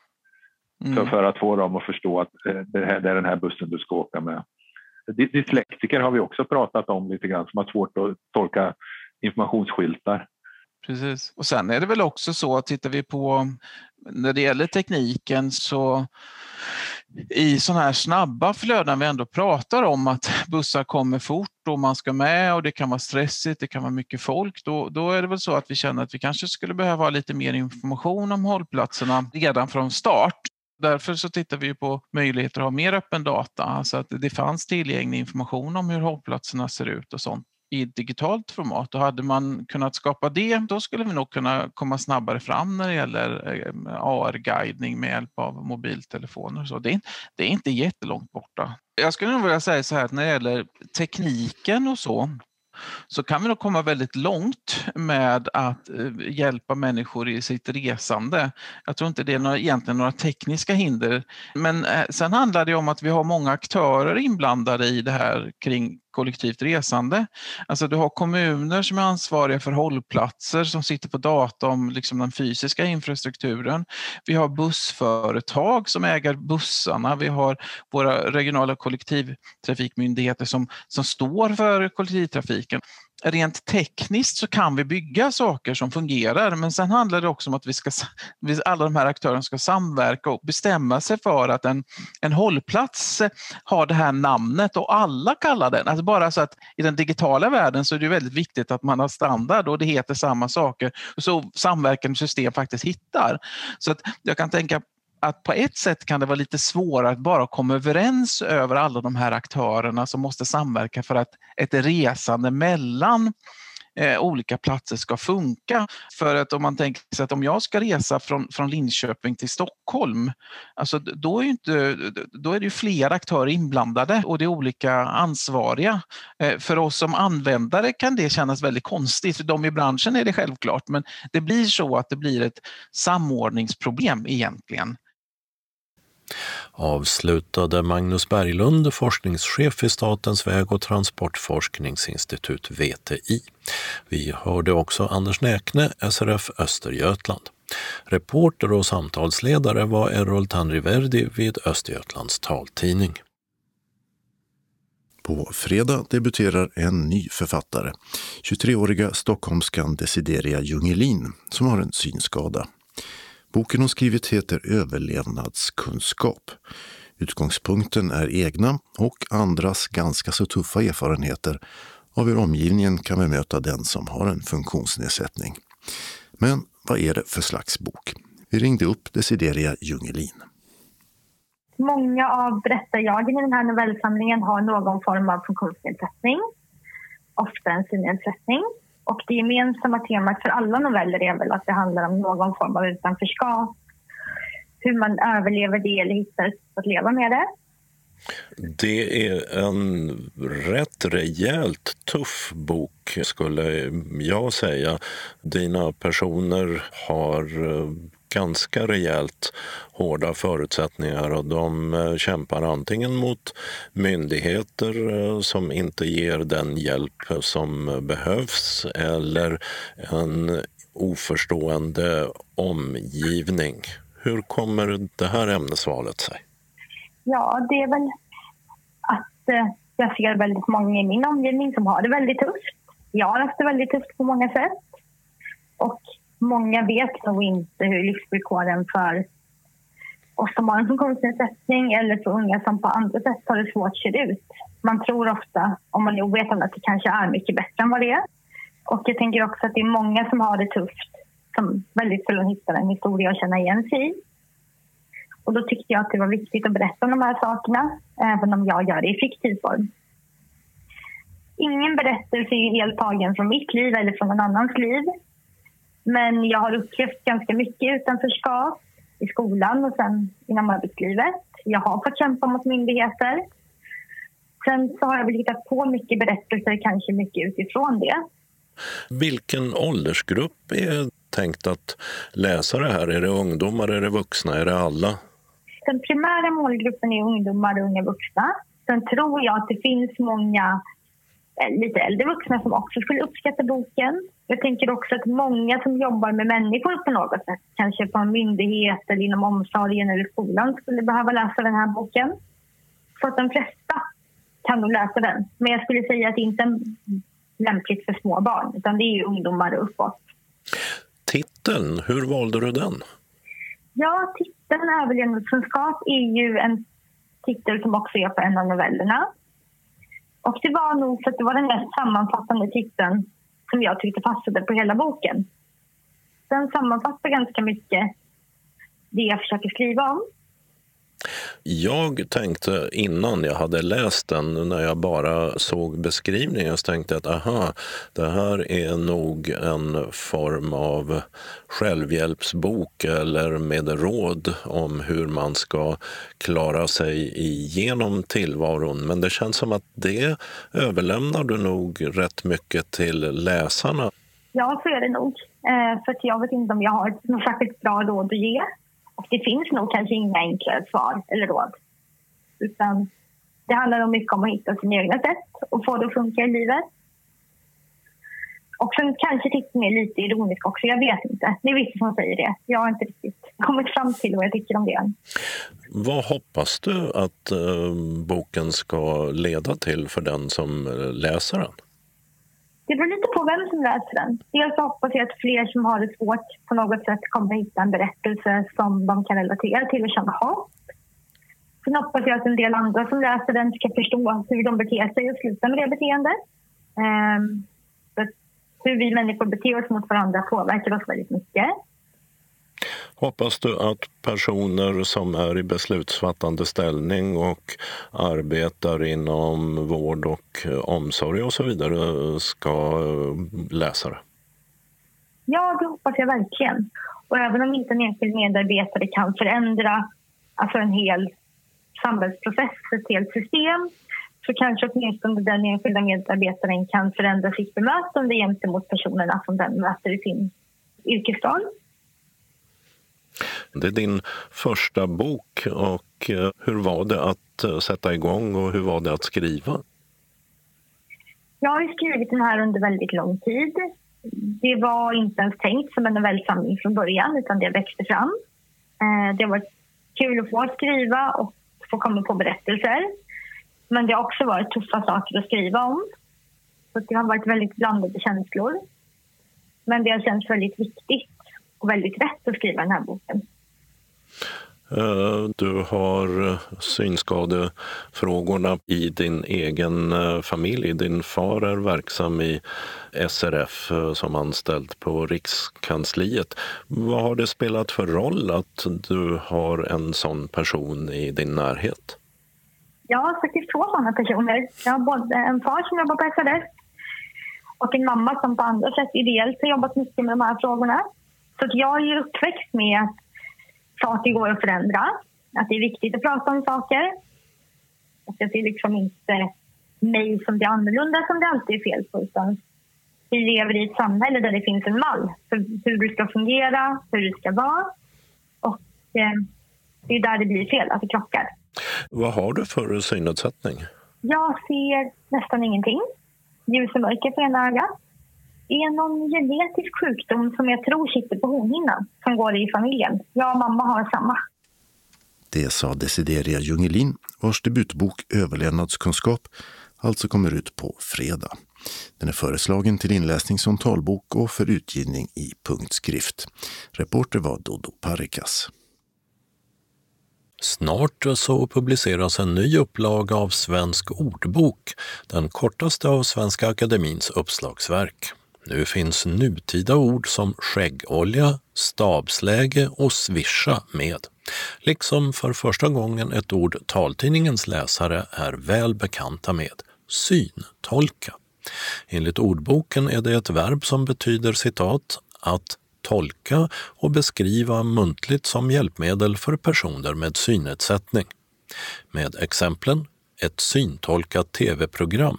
Speaker 8: mm. för, för, att få dem att förstå att eh, det, här, det är den här bussen du ska åka med. Dyslektiker har vi också pratat om lite grann som har svårt att tolka informationsskyltar.
Speaker 10: Precis. Och sen är det väl också så att tittar vi på när det gäller tekniken så i sådana här snabba flöden vi ändå pratar om att bussar kommer fort och man ska med och det kan vara stressigt, det kan vara mycket folk, då, då är det väl så att vi känner att vi kanske skulle behöva ha lite mer information om hållplatserna redan från start. Därför så tittar vi på möjligheter att ha mer öppen data, alltså att det fanns tillgänglig information om hur hållplatserna ser ut och sånt i digitalt format och hade man kunnat skapa det då skulle vi nog kunna komma snabbare fram när det gäller eh, AR-guidning med hjälp av mobiltelefoner. Så det, är, det är inte jättelångt borta. Jag skulle nog vilja säga så här att när det gäller tekniken och så så kan vi nog komma väldigt långt med att eh, hjälpa människor i sitt resande. Jag tror inte det är några, egentligen några tekniska hinder. Men eh, sen handlar det om att vi har många aktörer inblandade i det här kring kollektivt resande. Alltså du har kommuner som är ansvariga för hållplatser som sitter på data om liksom den fysiska infrastrukturen. Vi har bussföretag som äger bussarna. Vi har våra regionala kollektivtrafikmyndigheter som, som står för kollektivtrafiken rent tekniskt så kan vi bygga saker som fungerar men sen handlar det också om att vi ska, alla de här aktörerna ska samverka och bestämma sig för att en, en hållplats eh, har det här namnet och alla kallar den. Alltså bara så att i den digitala världen så är det väldigt viktigt att man har standard och det heter samma saker så samverkande system faktiskt hittar. Så att jag kan tänka att på ett sätt kan det vara lite svårare att bara komma överens över alla de här aktörerna som måste samverka för att ett resande mellan eh, olika platser ska funka. För att om man tänker sig att om jag ska resa från, från Linköping till Stockholm, alltså då är, inte, då är det flera aktörer inblandade och det är olika ansvariga. Eh, för oss som användare kan det kännas väldigt konstigt, för de i branschen är det självklart, men det blir så att det blir ett samordningsproblem egentligen
Speaker 1: avslutade Magnus Berglund, forskningschef vid Statens väg och transportforskningsinstitut, VTI. Vi hörde också Anders Näkne, SRF Östergötland. Reporter och samtalsledare var Errol Tanriverdi vid Östergötlands taltidning.
Speaker 2: På fredag debuterar en ny författare, 23-åriga stockholmskan Desideria Jungelin, som har en synskada. Boken hon skrivit heter Överlevnadskunskap. Utgångspunkten är egna och andras ganska så tuffa erfarenheter av hur omgivningen kan bemöta den som har en funktionsnedsättning. Men vad är det för slags bok? Vi ringde upp Desideria Jungelin.
Speaker 11: Många av berättarjagen i den här novellsamlingen har någon form av funktionsnedsättning, ofta en synnedsättning. Och det gemensamma temat för alla noveller är väl att det handlar om någon form av utanförskap. Hur man överlever det eller hittar ett att leva med det.
Speaker 1: Det är en rätt rejält tuff bok skulle jag säga. Dina personer har eh, ganska rejält hårda förutsättningar och de eh, kämpar antingen mot myndigheter eh, som inte ger den hjälp eh, som behövs eller en oförstående omgivning. Hur kommer det här ämnesvalet sig?
Speaker 11: Ja, det är väl att jag ser väldigt många i min omgivning som har det väldigt tufft. Jag har haft det väldigt tufft på många sätt. Och många vet nog inte hur livsvillkoren för oss som har en funktionsnedsättning eller för unga som på andra sätt har det svårt ser ut. Man tror ofta, om man är ovetande, att det kanske är mycket bättre än vad det är. Och jag tänker också att det är många som har det tufft som väldigt sällan hittar en historia att känna igen sig i. Och då tyckte jag att det var viktigt att berätta om de här sakerna, även om jag gör det i fiktiv form. Ingen berättelse är helt tagen från mitt liv eller från någon annans liv. Men jag har upplevt ganska mycket utanförskap i skolan och sen inom arbetslivet. Jag har fått kämpa mot myndigheter. Sen så har jag väl hittat på mycket berättelser, kanske mycket utifrån det.
Speaker 1: Vilken åldersgrupp är tänkt att läsa det här? Är det ungdomar, är det vuxna, är det alla?
Speaker 11: Den primära målgruppen är ungdomar och unga vuxna. Sen tror jag att det finns många lite äldre vuxna som också skulle uppskatta boken. Jag tänker också att många som jobbar med människor på något sätt, kanske på en myndighet eller inom omsorgen eller skolan, skulle behöva läsa den här boken. Så att de flesta kan nog läsa den. Men jag skulle säga att det inte är lämpligt för små barn, utan det är ungdomar och uppåt.
Speaker 1: Titeln, hur valde du den?
Speaker 11: Ja, titeln Överlevnadskunskap är ju en titel som också är på en av novellerna. Och det var nog för att det var den mest sammanfattande titeln som jag tyckte passade på hela boken. Den sammanfattar ganska mycket det jag försöker skriva om.
Speaker 1: Jag tänkte innan jag hade läst den, när jag bara såg beskrivningen, så tänkte att aha, det här är nog en form av självhjälpsbok eller med råd om hur man ska klara sig igenom tillvaron. Men det känns som att det överlämnar du nog rätt mycket till läsarna.
Speaker 11: Ja, så är det nog. Eh, för jag vet inte om jag har något särskilt bra råd att ge. Och det finns nog kanske inga enkla svar eller råd. Utan det handlar nog mycket om att hitta sina egna sätt och få det att funka i livet. Och sen kanske titta mer lite ironisk också, jag vet inte. Det är vissa som säger det. Jag har inte riktigt kommit fram till vad jag tycker om det
Speaker 1: Vad hoppas du att eh, boken ska leda till för den som eh, läser den?
Speaker 11: Det beror lite på vem som läser den. Dels hoppas jag att fler som har det svårt på något sätt kommer hitta en berättelse som de kan relatera till och känna hopp. Sen hoppas jag att en del andra som läser den ska förstå hur de beter sig och sluta med det beteendet. Um, hur vi människor beter oss mot varandra påverkar oss väldigt mycket.
Speaker 1: Hoppas du att personer som är i beslutsfattande ställning och arbetar inom vård och omsorg och så vidare ska läsa det?
Speaker 11: Ja, det hoppas jag verkligen. Och även om inte en enskild medarbetare kan förändra alltså en hel samhällsprocess, ett helt system så kanske åtminstone den enskilda medarbetaren kan förändra sitt bemötande gentemot personerna som den möter i sin yrkesroll.
Speaker 1: Det är din första bok och eh, hur var det att eh, sätta igång och hur var det att skriva?
Speaker 11: Jag har skrivit den här under väldigt lång tid. Det var inte ens tänkt som en novellsamling från början utan det växte fram. Eh, det har varit kul att få skriva och få komma på berättelser. Men det har också varit tuffa saker att skriva om. Så det har varit väldigt blandade känslor. Men det har känts väldigt viktigt och väldigt rätt att skriva den här boken.
Speaker 1: Eh, du har eh, synskadefrågorna i din egen eh, familj. Din far är verksam i SRF som anställd på Rikskansliet. Vad har det spelat för roll att du har en sån person i din närhet?
Speaker 11: Jag har faktiskt två sådana personer. Jag har både en far som jobbar på SRF och en mamma som på andra sätt ideellt har jobbat mycket med de här frågorna. Så jag är ju uppväxt med att saker går att förändra, att det är viktigt att prata om saker. Att jag ser liksom inte mig som det annorlunda som det alltid är fel på utan vi lever i ett samhälle där det finns en mall för hur du ska fungera, hur du ska vara. Och eh, det är där det blir fel, att det krockar.
Speaker 1: Vad har du för synnedsättning?
Speaker 11: Jag ser nästan ingenting. Ljus och mörker på ena ögat. Det är någon genetisk sjukdom som jag tror sitter på hornhinnan som går i familjen. Jag och mamma har samma.
Speaker 2: Det sa Desideria Jungelin vars debutbok Överlevnadskunskap alltså kommer ut på fredag. Den är föreslagen till inläsning som talbok och för utgivning i punktskrift. Reporter var Dodo Parikas.
Speaker 1: Snart så publiceras en ny upplaga av Svensk ordbok, den kortaste av Svenska Akademins uppslagsverk. Nu finns nutida ord som skäggolja, stabsläge och svischa med, liksom för första gången ett ord taltidningens läsare är väl bekanta med, syntolka. Enligt ordboken är det ett verb som betyder citat att tolka och beskriva muntligt som hjälpmedel för personer med synnedsättning. Med exemplen ett syntolkat tv-program.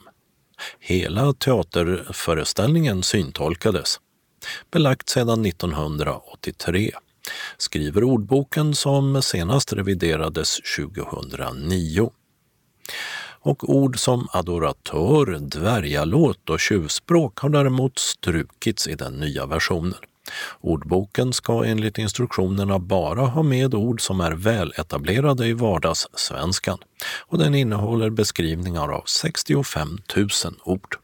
Speaker 1: Hela teaterföreställningen syntolkades. Belagt sedan 1983 skriver ordboken som senast reviderades 2009. Och ord som adoratör, dvärgalåt och tjuvspråk har däremot strukits i den nya versionen. Ordboken ska enligt instruktionerna bara ha med ord som är väletablerade i vardagssvenskan och den innehåller beskrivningar av 65 000 ord.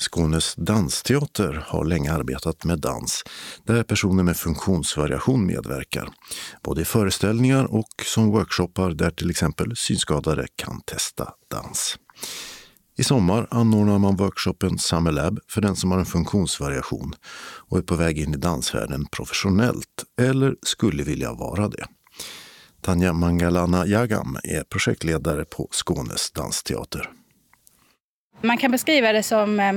Speaker 2: Skånes dansteater har länge arbetat med dans där personer med funktionsvariation medverkar, både i föreställningar och som workshoppar där till exempel synskadade kan testa dans. I sommar anordnar man workshopen Summer Lab för den som har en funktionsvariation och är på väg in i dansvärlden professionellt eller skulle vilja vara det. Tanja Mangalana Jagam är projektledare på Skånes dansteater.
Speaker 12: Man kan beskriva det som eh,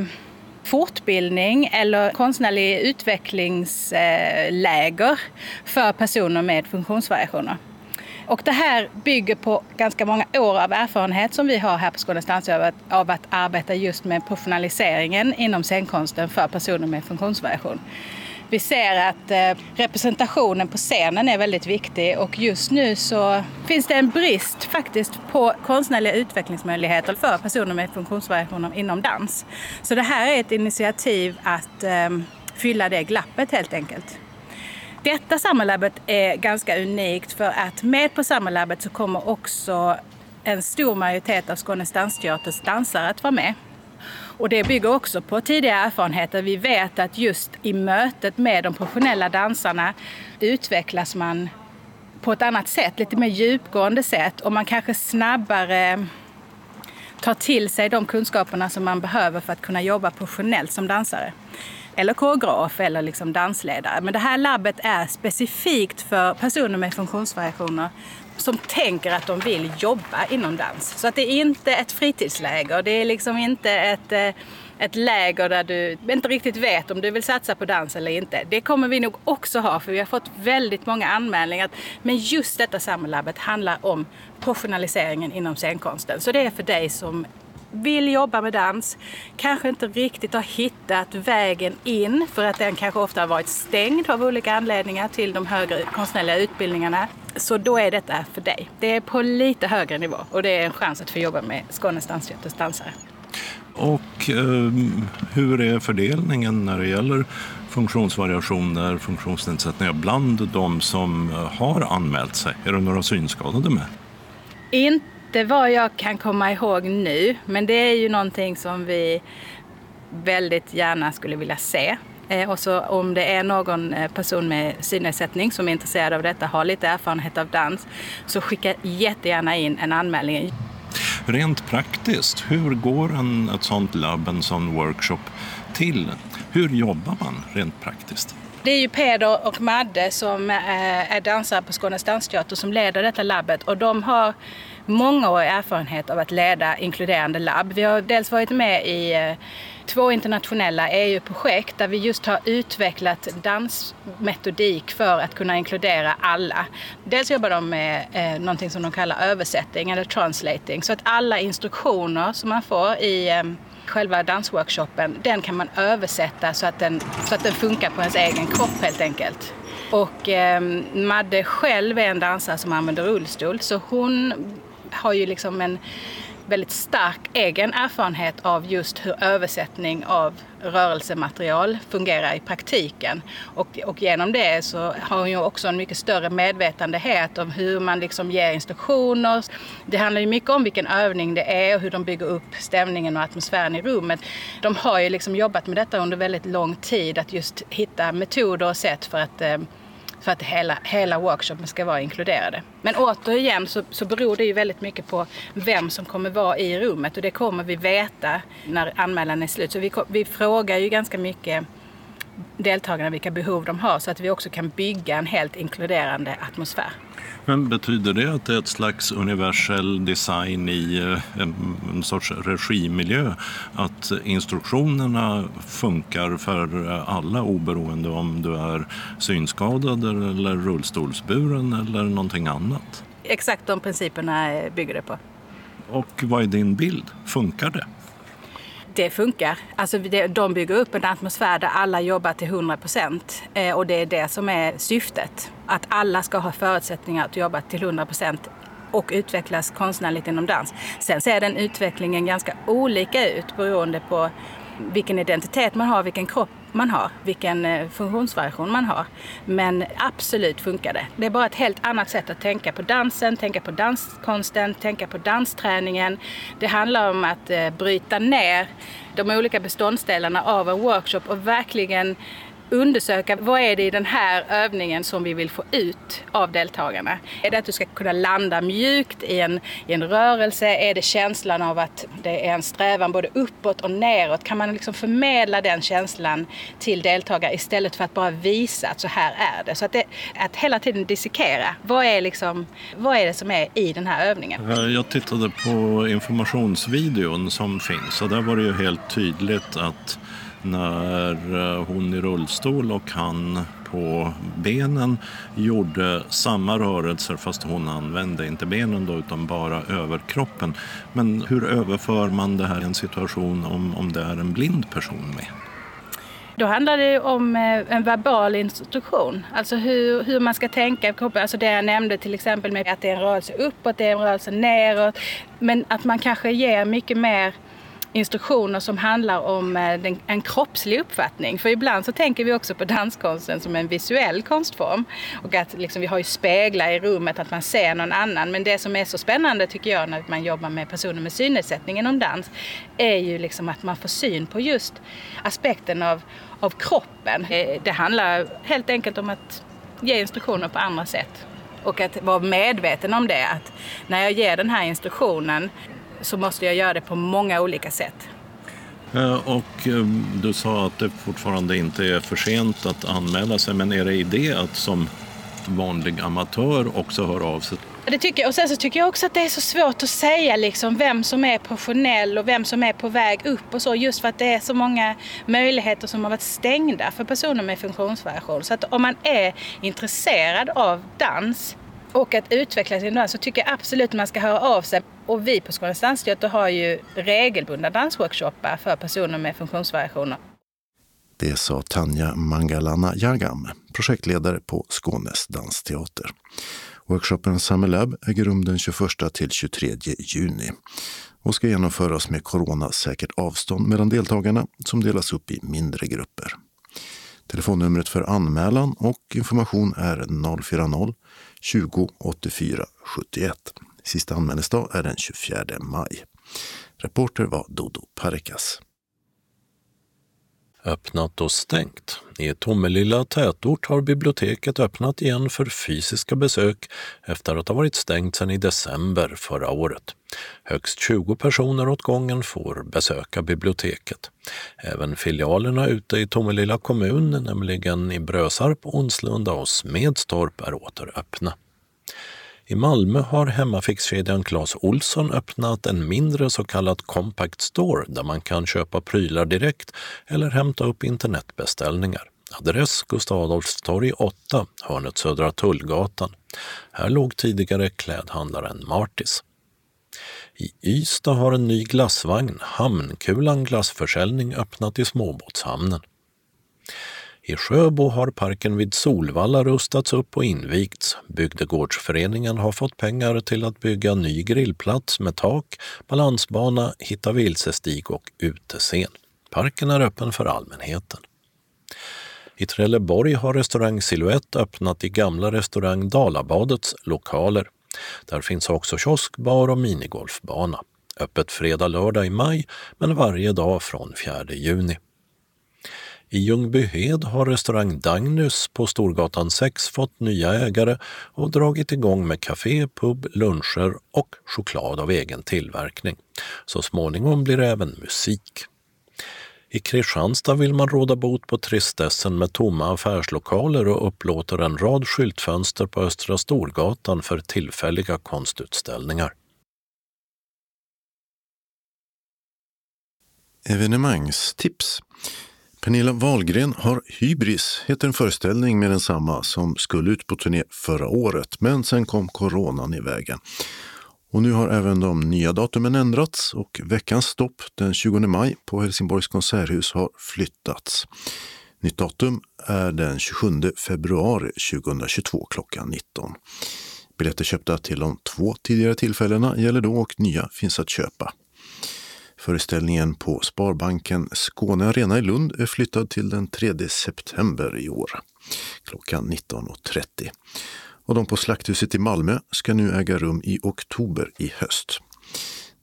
Speaker 12: fortbildning eller konstnärlig utvecklingsläger för personer med funktionsvariationer. Och det här bygger på ganska många år av erfarenhet som vi har här på Skånes dansöver av att arbeta just med professionaliseringen inom scenkonsten för personer med funktionsvariation. Vi ser att eh, representationen på scenen är väldigt viktig och just nu så finns det en brist faktiskt på konstnärliga utvecklingsmöjligheter för personer med funktionsvariationer inom dans. Så det här är ett initiativ att ehm, fylla det glappet helt enkelt. Detta Sammarlabbet är ganska unikt för att med på Sammarlabbet så kommer också en stor majoritet av Skånes dansteaters dansare att vara med. Och det bygger också på tidigare erfarenheter. Vi vet att just i mötet med de professionella dansarna utvecklas man på ett annat sätt, lite mer djupgående sätt och man kanske snabbare tar till sig de kunskaperna som man behöver för att kunna jobba professionellt som dansare eller koreograf eller liksom dansledare. Men det här labbet är specifikt för personer med funktionsvariationer som tänker att de vill jobba inom dans. Så att det är inte ett fritidsläger, det är liksom inte ett, eh, ett läger där du inte riktigt vet om du vill satsa på dans eller inte. Det kommer vi nog också ha för vi har fått väldigt många anmälningar. Men just detta samlabbet handlar om professionaliseringen inom scenkonsten. Så det är för dig som vill jobba med dans, kanske inte riktigt har hittat vägen in för att den kanske ofta har varit stängd av olika anledningar till de högre konstnärliga utbildningarna. Så då är detta för dig. Det är på lite högre nivå och det är en chans att få jobba med Skånes dansteaters dansare.
Speaker 1: Och eh, hur är fördelningen när det gäller funktionsvariationer, funktionsnedsättningar bland de som har anmält sig? Är det några synskadade med?
Speaker 12: Inte inte vad jag kan komma ihåg nu, men det är ju någonting som vi väldigt gärna skulle vilja se. Eh, och så om det är någon eh, person med synnedsättning som är intresserad av detta, har lite erfarenhet av dans, så skicka jättegärna in en anmälning.
Speaker 1: Rent praktiskt, hur går en, ett sånt labb, en sån workshop till? Hur jobbar man rent praktiskt?
Speaker 12: Det är ju Peder och Madde som eh, är dansare på Skånes dansteater som leder detta labbet och de har mångårig erfarenhet av att leda inkluderande labb. Vi har dels varit med i eh, två internationella EU-projekt där vi just har utvecklat dansmetodik för att kunna inkludera alla. Dels jobbar de med eh, någonting som de kallar översättning eller translating så att alla instruktioner som man får i eh, själva dansworkshopen, den kan man översätta så att den, så att den funkar på ens egen kropp helt enkelt. Och eh, Madde själv är en dansare som använder rullstol så hon har ju liksom en väldigt stark egen erfarenhet av just hur översättning av rörelsematerial fungerar i praktiken. Och, och genom det så har hon ju också en mycket större medvetandehet om hur man liksom ger instruktioner. Det handlar ju mycket om vilken övning det är och hur de bygger upp stämningen och atmosfären i rummet. De har ju liksom jobbat med detta under väldigt lång tid, att just hitta metoder och sätt för att eh, för att hela, hela workshopen ska vara inkluderade. Men återigen så, så beror det ju väldigt mycket på vem som kommer vara i rummet och det kommer vi veta när anmälan är slut. Så vi, vi frågar ju ganska mycket deltagarna vilka behov de har så att vi också kan bygga en helt inkluderande atmosfär.
Speaker 1: Men betyder det att det är ett slags universell design i eh, en, sorts regimiljö? Att instruktionerna funkar för alla oberoende om du är synskadad eller rullstolsburen eller någonting annat?
Speaker 12: Exakt de principerna bygger det på.
Speaker 1: Och vad är din bild? Funkar det?
Speaker 12: Det funkar. Alltså de bygger upp en atmosfär där alla jobbar till 100 procent. Eh, och det är det som är syftet. Att alla ska ha förutsättningar att jobba till 100 procent och utvecklas konstnärligt inom dans. Sen ser den utvecklingen ganska olika ut beroende på vilken identitet man har, vilken kropp man har, vilken eh, funktionsvariation man har. Men absolut funkar det. Det är bara ett helt annat sätt att tänka på dansen, tänka på danskonsten, tänka på dansträningen. Det handlar om att eh, bryta ner de olika beståndsdelarna av en workshop och verkligen undersöka vad är det i den här övningen som vi vill få ut av deltagarna. Är det att du ska kunna landa mjukt i en, i en rörelse? Är det känslan av att det är en strävan både uppåt och neråt? Kan man liksom förmedla den känslan till deltagare istället för att bara visa att så här är det? Så att, det, att hela tiden dissekera. Vad är, liksom, vad är det som är i den här övningen?
Speaker 1: Eh, jag tittade på informationsvideon som finns och där var det ju helt tydligt att när eh, hon i rullstol och han på benen gjorde samma rörelser fast hon använde inte benen då utan bara överkroppen. Men hur överför man det här i en situation om, om det är en blind person med?
Speaker 12: Då handlar det om eh, en verbal instruktion, alltså hur, hur man ska tänka kroppen. Alltså det jag nämnde till exempel med att det är en rörelse uppåt, det är en rörelse neråt. Men att man kanske ger mycket mer instruktioner som handlar om eh, en kroppslig uppfattning. För ibland så tänker vi också på danskonsten som en visuell konstform. Och att liksom, vi har ju speglar i rummet, att man ser någon annan. Men det som är så spännande tycker jag när man jobbar med personer med synnedsättning inom dans är ju liksom att man får syn på just aspekten av, av kroppen. Eh, det handlar helt enkelt om att ge instruktioner på andra sätt. Och att vara medveten om det, att när jag ger den här instruktionen så måste jag göra det på många olika sätt.
Speaker 1: Eh, och eh, du sa att det fortfarande inte är för sent att anmäla sig, men är det idé att som vanlig amatör också höra av sig?
Speaker 12: Det tycker jag. Och sen så tycker jag också att det är så svårt att säga liksom vem som är professionell och vem som är på väg upp och så just för att det är så många möjligheter som har varit stängda för personer med funktionsvariation. Så att om man är intresserad av dans och att utveckla sin dans så tycker jag absolut att man ska höra av sig. Och vi på Skånes dansteater har ju regelbundna dansworkshoppar för personer med funktionsvariationer.
Speaker 2: Det sa Tanja Mangalana Jagam, projektledare på Skånes dansteater. Workshopen Summer Lab äger rum den 21 till 23 juni och ska genomföras med coronasäkert avstånd mellan deltagarna som delas upp i mindre grupper. Telefonnumret för anmälan och information är 040 20 84 71. Sista anmälningsdag är den 24 maj. Reporter var Dodo Parikas.
Speaker 1: Öppnat och stängt. I Tomelilla tätort har biblioteket öppnat igen för fysiska besök efter att ha varit stängt sedan i december förra året. Högst 20 personer åt gången får besöka biblioteket. Även filialerna ute i Tomelilla kommun, nämligen i Brösarp, Onslunda och Smedstorp, är åter öppna. I Malmö har hemmafixkedjan Clas Olsson öppnat en mindre så kallad compact store där man kan köpa prylar direkt eller hämta upp internetbeställningar. Adress Gustav Adolfs torg 8, hörnet Södra Tullgatan. Här låg tidigare klädhandlaren Martis. I Ystad har en ny glassvagn, Hamnkulan glassförsäljning, öppnat i småbåtshamnen. I Sjöbo har parken vid Solvalla rustats upp och invigts. Bygdegårdsföreningen har fått pengar till att bygga ny grillplats med tak, balansbana, hitta vilsestig och utescen. Parken är öppen för allmänheten. I Trelleborg har restaurang Silhouette öppnat i gamla restaurang Dalabadets lokaler. Där finns också kiosk, bar och minigolfbana. Öppet fredag, lördag i maj, men varje dag från 4 juni. I Ljungbyhed har restaurang Dagnus på Storgatan 6 fått nya ägare och dragit igång med café, pub, luncher och choklad av egen tillverkning. Så småningom blir det även musik. I Kristianstad vill man råda bot på tristessen med tomma affärslokaler och upplåter en rad skyltfönster på Östra Storgatan för tillfälliga konstutställningar.
Speaker 2: Evenemangstips. Pernilla Wahlgren har Hybris, heter en föreställning med densamma som skulle ut på turné förra året, men sen kom coronan i vägen. Och nu har även de nya datumen ändrats och veckans stopp den 20 maj på Helsingborgs konserthus har flyttats. Nytt datum är den 27 februari 2022 klockan 19. Biljetter köpta till de två tidigare tillfällena gäller då och nya finns att köpa. Föreställningen på Sparbanken Skåne Arena i Lund är flyttad till den 3 september i år klockan 19.30. Och de på Slakthuset i Malmö ska nu äga rum i oktober i höst.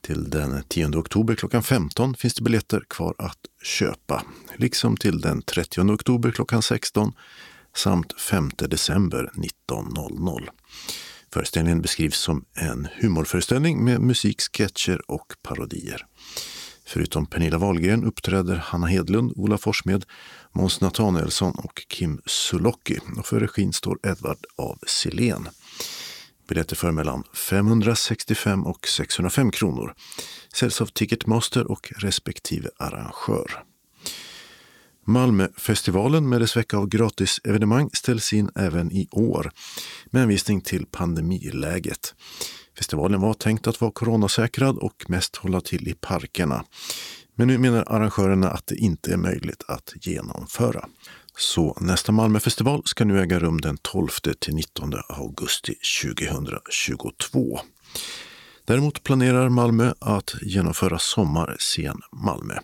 Speaker 2: Till den 10 oktober klockan 15 finns det biljetter kvar att köpa, liksom till den 30 oktober klockan 16 samt 5 december 19.00. Föreställningen beskrivs som en humorföreställning med musik, sketcher och parodier. Förutom Pernilla Wahlgren uppträder Hanna Hedlund, Ola Forssmed, Måns Nathanaelsson och Kim Sulocki. Och för regin står Edvard av Silén. Biljetter för mellan 565 och 605 kronor. Säljs av Ticketmaster och respektive arrangör. Malmöfestivalen med dess vecka av gratisevenemang ställs in även i år med hänvisning till pandemiläget. Festivalen var tänkt att vara coronasäkrad och mest hålla till i parkerna. Men nu menar arrangörerna att det inte är möjligt att genomföra. Så nästa Malmöfestival ska nu äga rum den 12 till 19 augusti 2022. Däremot planerar Malmö att genomföra Sommarscen Malmö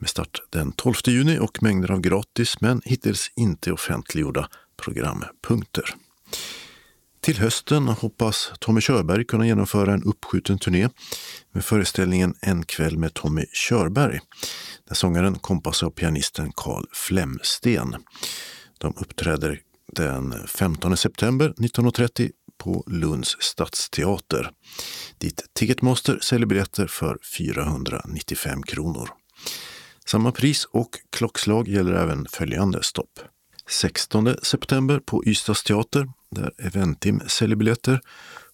Speaker 2: med start den 12 juni och mängder av gratis men hittills inte offentliggjorda programpunkter. Till hösten hoppas Tommy Körberg kunna genomföra en uppskjuten turné med föreställningen En kväll med Tommy Körberg där sångaren kompas av pianisten Carl Flemsten. De uppträder den 15 september 1930 på Lunds stadsteater dit Ticketmaster säljer biljetter för 495 kronor. Samma pris och klockslag gäller även följande stopp. 16 september på Ystads teater där Eventim säljer biljetter.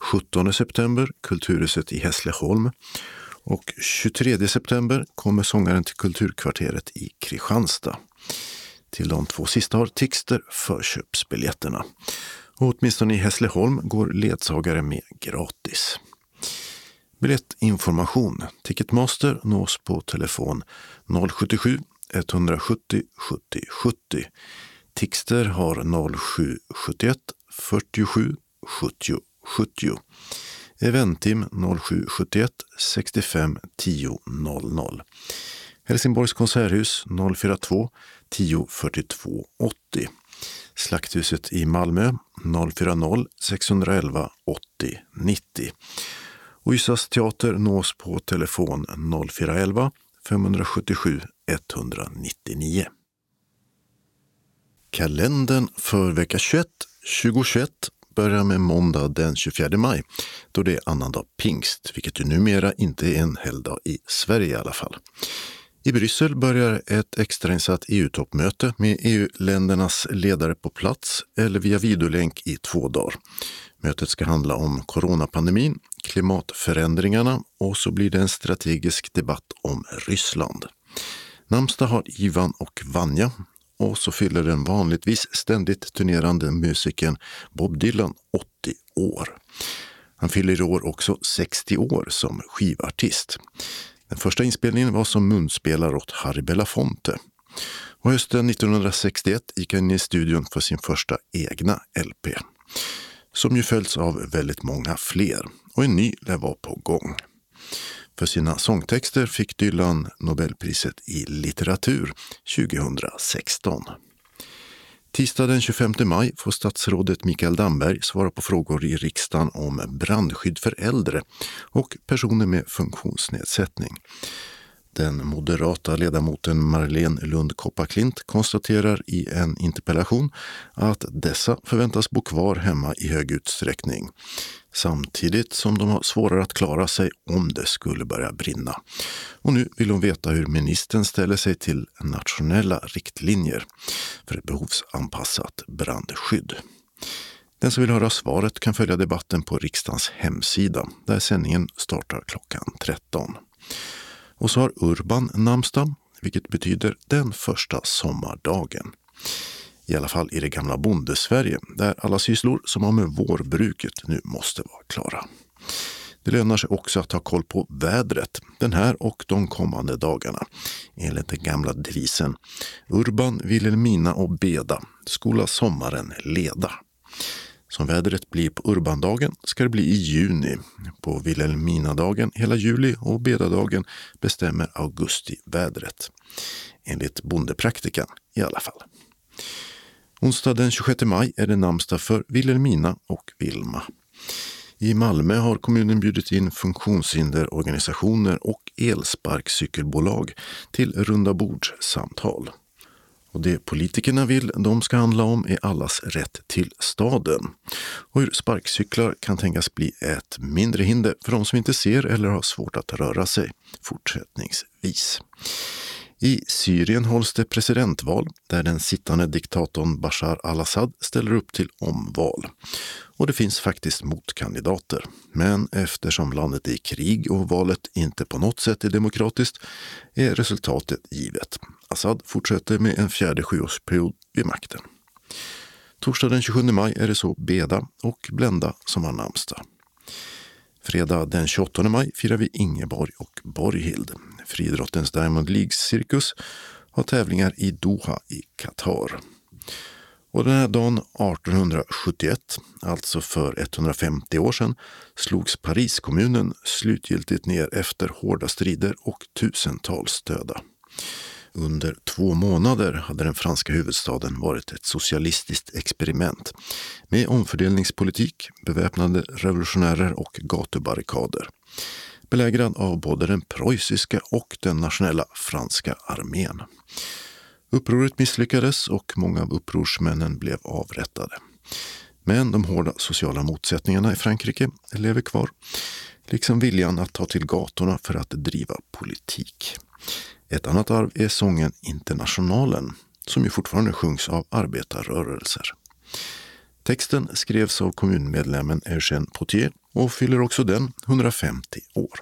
Speaker 2: 17 september Kulturhuset i Hässleholm. Och 23 september kommer sångaren till Kulturkvarteret i Kristianstad. Till de två sista har Tixter förköpsbiljetterna. Och åtminstone i Hässleholm går ledsagare med gratis. Biljettinformation. Ticketmaster nås på telefon 077 170 70 70. Tixter har 0771 47 70 70. Eventim 0771 65 10 00. Helsingborgs konserthus 042 10 42 80. Slakthuset i Malmö 040 611 80 90. Och Ystads teater nås på telefon 0411 577 199. Kalendern för vecka 21 2021 börjar med måndag den 24 maj då det är annandag pingst, vilket ju numera inte är en helgdag i Sverige i alla fall. I Bryssel börjar ett extrainsatt EU-toppmöte med EU-ländernas ledare på plats eller via videolänk i två dagar. Mötet ska handla om coronapandemin, klimatförändringarna och så blir det en strategisk debatt om Ryssland. Namnsdag har Ivan och Vanja och så fyller den vanligtvis ständigt turnerande musikern Bob Dylan 80 år. Han fyller i år också 60 år som skivartist. Den första inspelningen var som munspelare åt Harry Belafonte. Och hösten 1961 gick han in i studion för sin första egna LP. Som ju följts av väldigt många fler och en ny lär vara på gång. För sina sångtexter fick Dylan Nobelpriset i litteratur 2016. Tisdag den 25 maj får statsrådet Mikael Damberg svara på frågor i riksdagen om brandskydd för äldre och personer med funktionsnedsättning. Den moderata ledamoten Marlene Lund Kopparklint konstaterar i en interpellation att dessa förväntas bo kvar hemma i hög utsträckning samtidigt som de har svårare att klara sig om det skulle börja brinna. Och nu vill hon veta hur ministern ställer sig till nationella riktlinjer för ett behovsanpassat brandskydd. Den som vill höra svaret kan följa debatten på riksdagens hemsida där sändningen startar klockan 13. Och så har Urban namnsdag, vilket betyder den första sommardagen. I alla fall i det gamla bondesverige, där alla sysslor som har med vårbruket nu måste vara klara. Det lönar sig också att ha koll på vädret den här och de kommande dagarna. Enligt den gamla devisen Urban, Vilhelmina och Beda, skola sommaren leda. Som vädret blir på Urbandagen ska det bli i juni. På Vilhelminadagen hela juli och Bedadagen bestämmer augustivädret. Enligt bondepraktikan i alla fall. Onsdag den 26 maj är det namnsdag för Vilhelmina och Vilma. I Malmö har kommunen bjudit in funktionshinderorganisationer och elsparkcykelbolag till runda bordssamtal. Och det politikerna vill de ska handla om är allas rätt till staden och hur sparkcyklar kan tänkas bli ett mindre hinder för de som inte ser eller har svårt att röra sig fortsättningsvis. I Syrien hålls det presidentval där den sittande diktatorn Bashar al-Assad ställer upp till omval. Och det finns faktiskt motkandidater. Men eftersom landet är i krig och valet inte på något sätt är demokratiskt är resultatet givet. Assad fortsätter med en fjärde sjuårsperiod vid makten. Torsdag den 27 maj är det så Beda och Blenda som har namnsdag. Fredag den 28 maj firar vi Ingeborg och Borghild. Friidrottens Diamond League-cirkus har tävlingar i Doha i Qatar. Och den här dagen 1871, alltså för 150 år sedan, slogs Pariskommunen slutgiltigt ner efter hårda strider och tusentals döda. Under två månader hade den franska huvudstaden varit ett socialistiskt experiment med omfördelningspolitik, beväpnade revolutionärer och gatubarrikader. Belägrad av både den preussiska och den nationella franska armén. Upproret misslyckades och många av upprorsmännen blev avrättade. Men de hårda sociala motsättningarna i Frankrike lever kvar, liksom viljan att ta till gatorna för att driva politik. Ett annat arv är sången Internationalen, som ju fortfarande sjungs av arbetarrörelser. Texten skrevs av kommunmedlemmen Eugène Potier och fyller också den 150 år.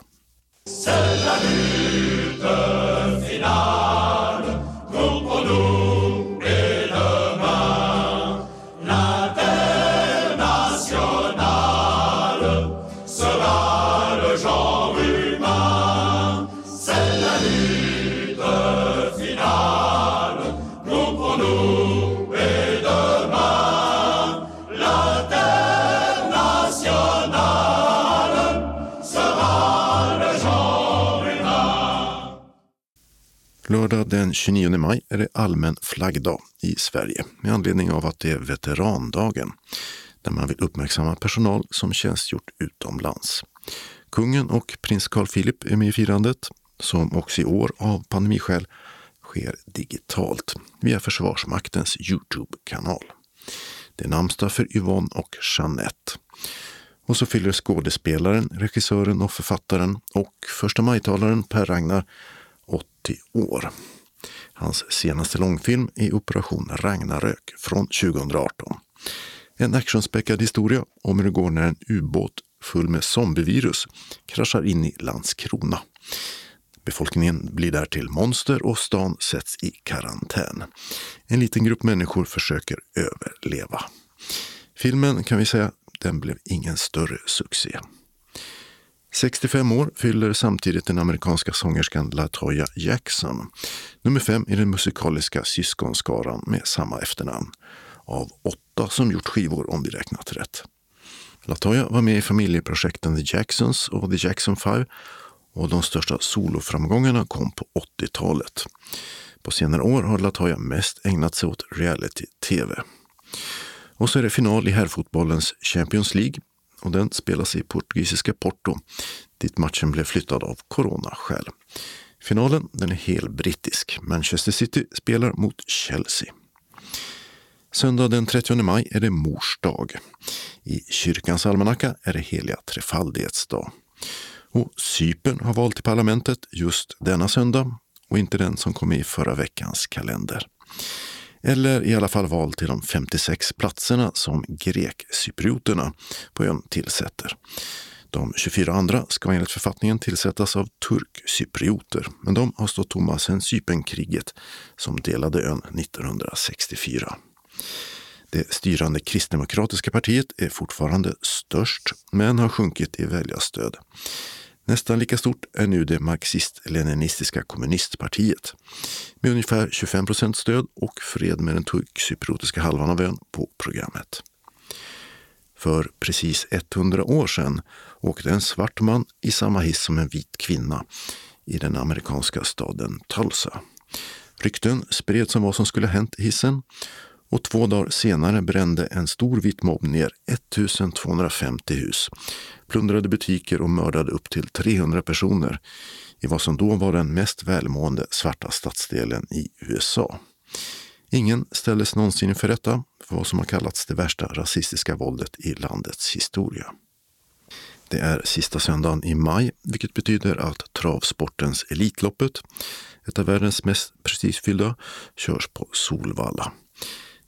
Speaker 2: Lördag den 29 maj är det allmän flaggdag i Sverige med anledning av att det är veterandagen där man vill uppmärksamma personal som tjänstgjort utomlands. Kungen och prins Carl Philip är med i firandet som också i år av pandemiskäl sker digitalt via Försvarsmaktens Youtube-kanal. Det är namnsdag för Yvonne och Jeanette. Och så fyller skådespelaren, regissören och författaren och första majtalaren Per Ragnar 40 år. Hans senaste långfilm är Operation Ragnarök från 2018. En actionspäckad historia om hur det går när en ubåt full med zombievirus kraschar in i Landskrona. Befolkningen blir därtill monster och stan sätts i karantän. En liten grupp människor försöker överleva. Filmen kan vi säga, den blev ingen större succé. 65 år fyller samtidigt den amerikanska sångerskan Latoya Jackson, nummer fem i den musikaliska syskonskaran med samma efternamn, av åtta som gjort skivor om vi räknat rätt. Latoya var med i familjeprojekten The Jacksons och The Jackson 5 och de största soloframgångarna kom på 80-talet. På senare år har Latoya mest ägnat sig åt reality-tv. Och så är det final i herrfotbollens Champions League och den spelas i portugisiska Porto dit matchen blev flyttad av coronaskäl. Finalen den är helt brittisk. Manchester City spelar mot Chelsea. Söndag den 30 maj är det mors dag. I kyrkans almanacka är det heliga trefaldighetsdag. Och Cypern har val till parlamentet just denna söndag och inte den som kom i förra veckans kalender. Eller i alla fall val till de 56 platserna som grekcyprioterna på ön tillsätter. De 24 andra ska enligt författningen tillsättas av turkcyprioter, men de har stått tomma sedan Cypernkriget som delade ön 1964. Det styrande kristdemokratiska partiet är fortfarande störst, men har sjunkit i väljarstöd. Nästan lika stort är nu det marxist-leninistiska kommunistpartiet med ungefär 25 procent stöd och fred med den turkcypriotiska halvan av ön på programmet. För precis 100 år sedan åkte en svart man i samma hiss som en vit kvinna i den amerikanska staden Tulsa. Rykten spreds om vad som skulle ha hänt i hissen och två dagar senare brände en stor vit mobb ner 1250 hus, plundrade butiker och mördade upp till 300 personer i vad som då var den mest välmående svarta stadsdelen i USA. Ingen ställdes någonsin inför rätta för vad som har kallats det värsta rasistiska våldet i landets historia. Det är sista söndagen i maj, vilket betyder att travsportens Elitloppet, ett av världens mest prestigefyllda, körs på Solvalla.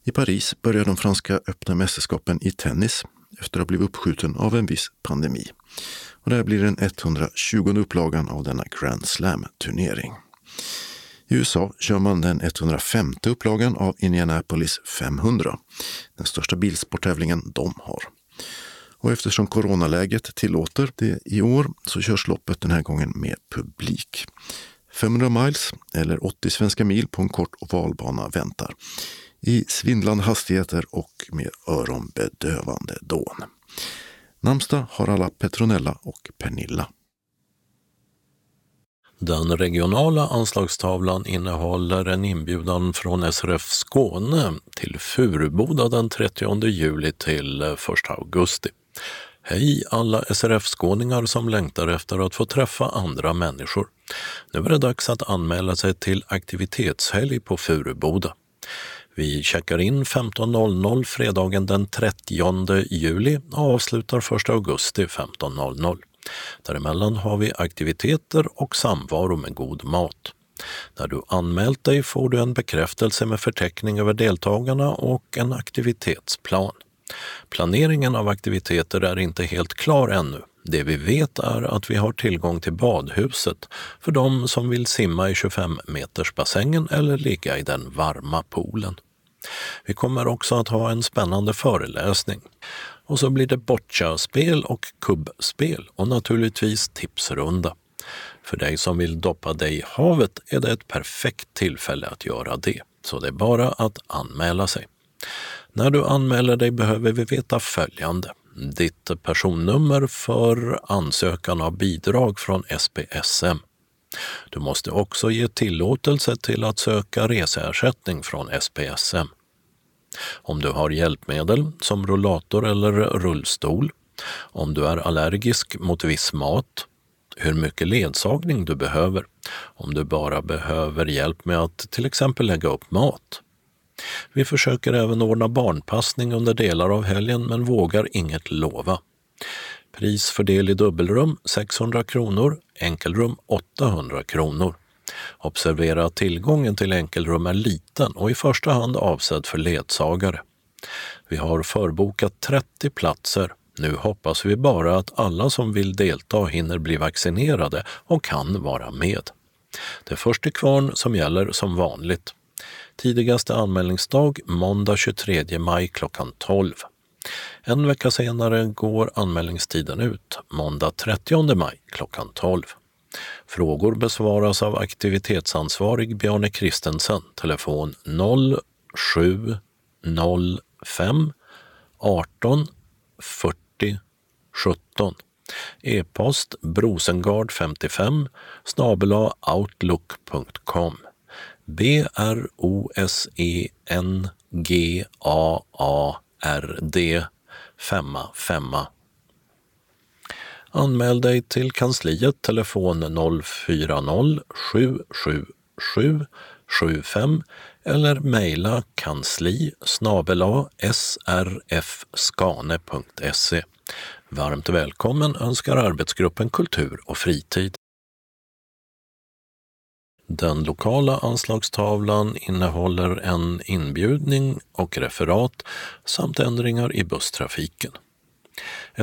Speaker 2: I Paris börjar de franska öppna mästerskapen i tennis efter att ha blivit uppskjuten av en viss pandemi. Och det här blir den 120 upplagan av denna Grand Slam-turnering. I USA kör man den 105 upplagan av Indianapolis 500, den största bilsporttävlingen de har. Och eftersom coronaläget tillåter det i år så körs loppet den här gången med publik. 500 miles, eller 80 svenska mil på en kort ovalbana väntar. I svindlande hastigheter och med öronbedövande dån. Namsta har alla Petronella och Pernilla.
Speaker 1: Den regionala anslagstavlan innehåller en inbjudan från SRF Skåne till Furuboda den 30 juli till 1 augusti. Hej alla SRF-skåningar som längtar efter att få träffa andra människor. Nu är det dags att anmäla sig till aktivitetshelg på Furuboda. Vi checkar in 15.00 fredagen den 30 juli och avslutar 1 augusti 15.00. Däremellan har vi aktiviteter och samvaro med god mat. När du anmält dig får du en bekräftelse med förteckning över deltagarna och en aktivitetsplan. Planeringen av aktiviteter är inte helt klar ännu. Det vi vet är att vi har tillgång till badhuset för de som vill simma i 25 meters bassängen eller ligga i den varma poolen. Vi kommer också att ha en spännande föreläsning. Och så blir det boccia-spel och kubbspel och naturligtvis tipsrunda. För dig som vill doppa dig i havet är det ett perfekt tillfälle att göra det, så det är bara att anmäla sig. När du anmäler dig behöver vi veta följande. Ditt personnummer för ansökan av bidrag från SPSM. Du måste också ge tillåtelse till att söka reseersättning från SPSM. Om du har hjälpmedel som rullator eller rullstol, om du är allergisk mot viss mat, hur mycket ledsagning du behöver, om du bara behöver hjälp med att till exempel lägga upp mat. Vi försöker även ordna barnpassning under delar av helgen men vågar inget lova. Pris för del i dubbelrum 600 kronor, enkelrum 800 kronor. Observera att tillgången till enkelrum är liten och i första hand avsedd för ledsagare. Vi har förbokat 30 platser. Nu hoppas vi bara att alla som vill delta hinner bli vaccinerade och kan vara med. Det är först till kvarn som gäller som vanligt. Tidigaste anmälningsdag måndag 23 maj klockan 12. En vecka senare går anmälningstiden ut, måndag 30 maj klockan 12. Frågor besvaras av aktivitetsansvarig Bjarne Kristensen, telefon 0705 18 40 17. E-post brosengard55 snabela outlook.com. B-R-O-S-E-N-G-A-A-R-D femma femma Anmäl dig till kansliet telefon 040 777 75 eller mejla kansli srfskane.se. Varmt välkommen önskar arbetsgruppen Kultur och fritid. Den lokala anslagstavlan innehåller en inbjudning och referat samt ändringar i busstrafiken.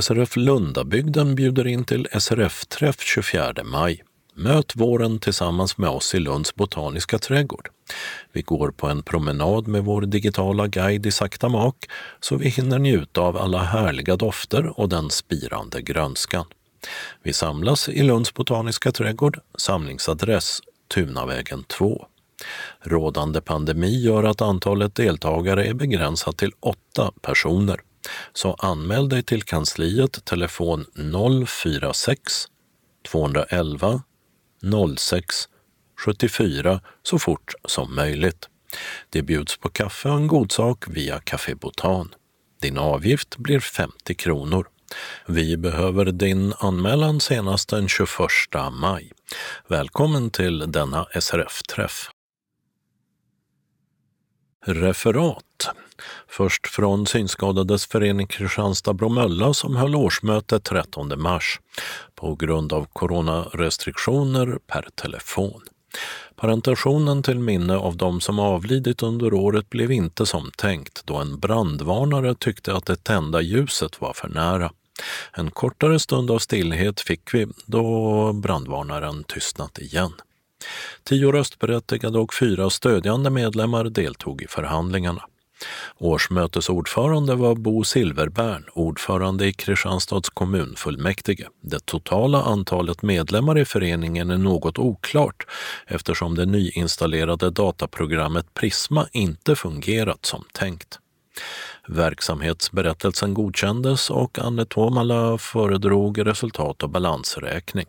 Speaker 1: SRF Lundabygden bjuder in till SRF-träff 24 maj. Möt våren tillsammans med oss i Lunds botaniska trädgård. Vi går på en promenad med vår digitala guide i sakta mak så vi hinner njuta av alla härliga dofter och den spirande grönskan. Vi samlas i Lunds botaniska trädgård, samlingsadress Tunavägen 2. Rådande pandemi gör att antalet deltagare är begränsat till åtta personer. Så anmäl dig till kansliet telefon 046 211 06 74 så fort som möjligt. Det bjuds på kaffe och en godsak via Café Botan. Din avgift blir 50 kronor. Vi behöver din anmälan senast den 21 maj. Välkommen till denna SRF-träff. Referat. Först från Synskadades förening Kristianstad-Bromölla som höll årsmöte 13 mars på grund av coronarestriktioner per telefon. Parentationen till minne av de som avlidit under året blev inte som tänkt då en brandvarnare tyckte att det tända ljuset var för nära. En kortare stund av stillhet fick vi då brandvarnaren tystnat igen. Tio röstberättigade och fyra stödjande medlemmar deltog i förhandlingarna. Årsmötesordförande var Bo Silverbärn, ordförande i Kristianstads kommunfullmäktige. Det totala antalet medlemmar i föreningen är något oklart eftersom det nyinstallerade dataprogrammet Prisma inte fungerat som tänkt. Verksamhetsberättelsen godkändes och Anne Tomala föredrog resultat och balansräkning.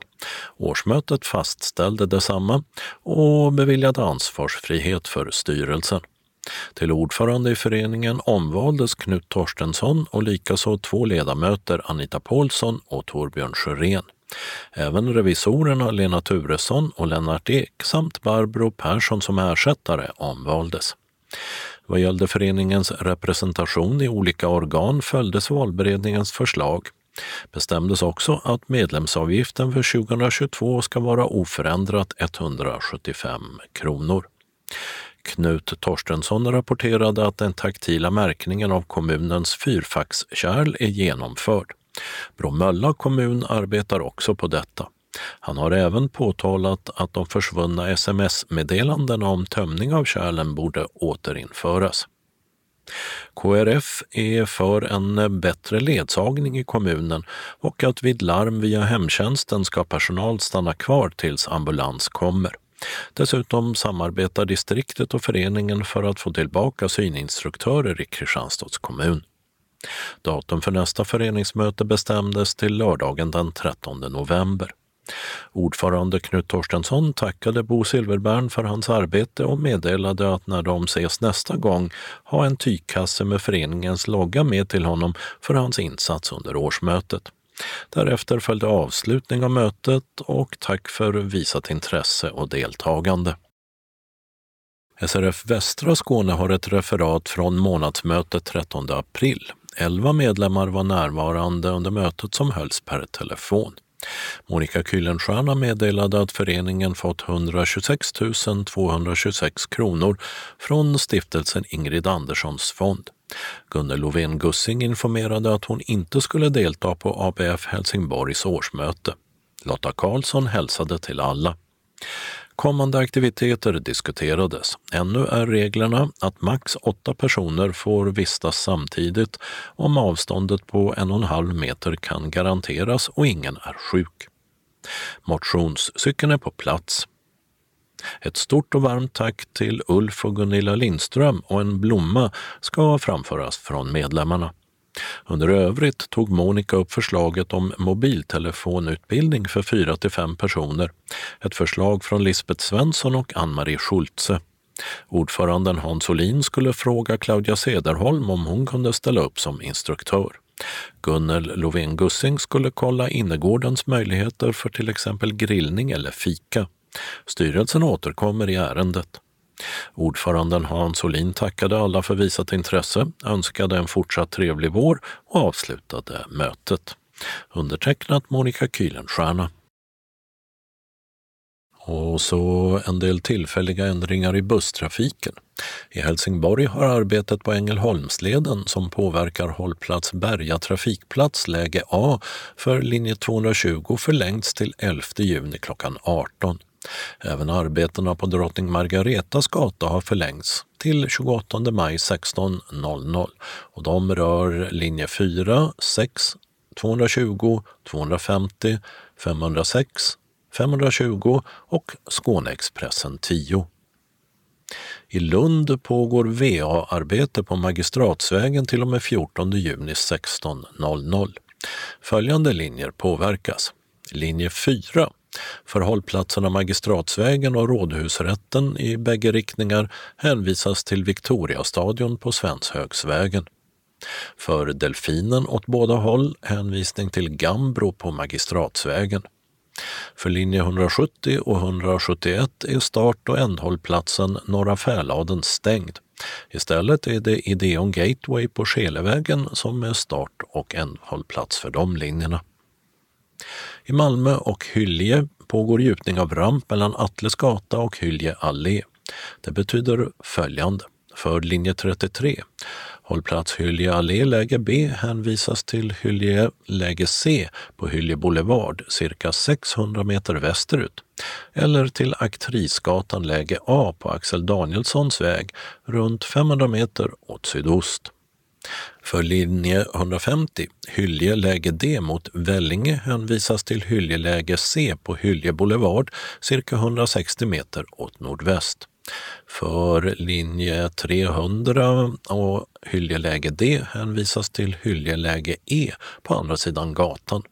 Speaker 1: Årsmötet fastställde detsamma och beviljade ansvarsfrihet för styrelsen. Till ordförande i föreningen omvaldes Knut Torstensson och likaså två ledamöter Anita Paulsson och Torbjörn Sjörén. Även revisorerna Lena Turesson och Lennart Ek samt Barbro Persson som ersättare omvaldes. Vad gällde föreningens representation i olika organ följdes valberedningens förslag. Bestämdes också att medlemsavgiften för 2022 ska vara oförändrat 175 kronor. Knut Torstensson rapporterade att den taktila märkningen av kommunens fyrfackskärl är genomförd. Bromölla kommun arbetar också på detta. Han har även påtalat att de försvunna sms-meddelandena om tömning av kärlen borde återinföras. KRF är för en bättre ledsagning i kommunen och att vid larm via hemtjänsten ska personal stanna kvar tills ambulans kommer. Dessutom samarbetar distriktet och föreningen för att få tillbaka syninstruktörer i Kristianstads kommun. Datum för nästa föreningsmöte bestämdes till lördagen den 13 november. Ordförande Knut Torstensson tackade Bo Silverbärn för hans arbete och meddelade att när de ses nästa gång ha en tygkasse med föreningens logga med till honom för hans insats under årsmötet. Därefter följde avslutning av mötet och tack för visat intresse och deltagande. SRF Västra Skåne har ett referat från månadsmötet 13 april. Elva medlemmar var närvarande under mötet som hölls per telefon. Monica Kuylenstierna meddelade att föreningen fått 126 226 kronor från stiftelsen Ingrid Anderssons fond. Gunnel Lovén Gussing informerade att hon inte skulle delta på ABF Helsingborgs årsmöte. Lotta Karlsson hälsade till alla. Kommande aktiviteter diskuterades. Ännu är reglerna att max åtta personer får vistas samtidigt om avståndet på en och en halv meter kan garanteras och ingen är sjuk. Motionscykeln är på plats. Ett stort och varmt tack till Ulf och Gunilla Lindström och en blomma ska framföras från medlemmarna. Under övrigt tog Monica upp förslaget om mobiltelefonutbildning för fyra till fem personer. Ett förslag från Lisbeth Svensson och Ann-Marie Schultze. Ordföranden Hans Olin skulle fråga Claudia Sederholm om hon kunde ställa upp som instruktör. Gunnel Lovén Gussing skulle kolla innergårdens möjligheter för till exempel grillning eller fika. Styrelsen återkommer i ärendet. Ordföranden Hans Olin tackade alla för visat intresse, önskade en fortsatt trevlig vår och avslutade mötet. Undertecknat Monica Kühlenstierna. Och så en del tillfälliga ändringar i busstrafiken. I Helsingborg har arbetet på Ängelholmsleden som påverkar hållplats Berga trafikplats läge A för linje 220 förlängts till 11 juni klockan 18. Även arbetena på Drottning Margaretas gata har förlängts till 28 maj 16.00 och de rör linje 4, 6, 220, 250, 506, 520 och Skåneexpressen 10. I Lund pågår VA-arbete på Magistratsvägen till och med 14 juni 16.00. Följande linjer påverkas. Linje 4 för hållplatserna Magistratsvägen och Rådhusrätten i bägge riktningar hänvisas till Victoriastadion på Svenshögsvägen. För Delfinen åt båda håll hänvisning till Gambro på Magistratsvägen. För linje 170 och 171 är start och ändhållplatsen Norra Fäladen stängd. Istället är det Ideon Gateway på Skelevägen som är start och ändhållplats för de linjerna. I Malmö och Hylje pågår gjutning av ramp mellan Atles gata och Hylje allé. Det betyder följande. För linje 33 Hållplats Hylje allé läge B hänvisas till Hylje läge C på Hylje Boulevard cirka 600 meter västerut eller till Aktrisgatan läge A på Axel Danielssons väg runt 500 meter åt sydost. För linje 150, Hylje läge D mot Vellinge hänvisas till Hylje läge C på Hylje Boulevard cirka 160 meter åt nordväst. För linje 300 och Hyljeläge D hänvisas till Hyljeläge E på andra sidan gatan.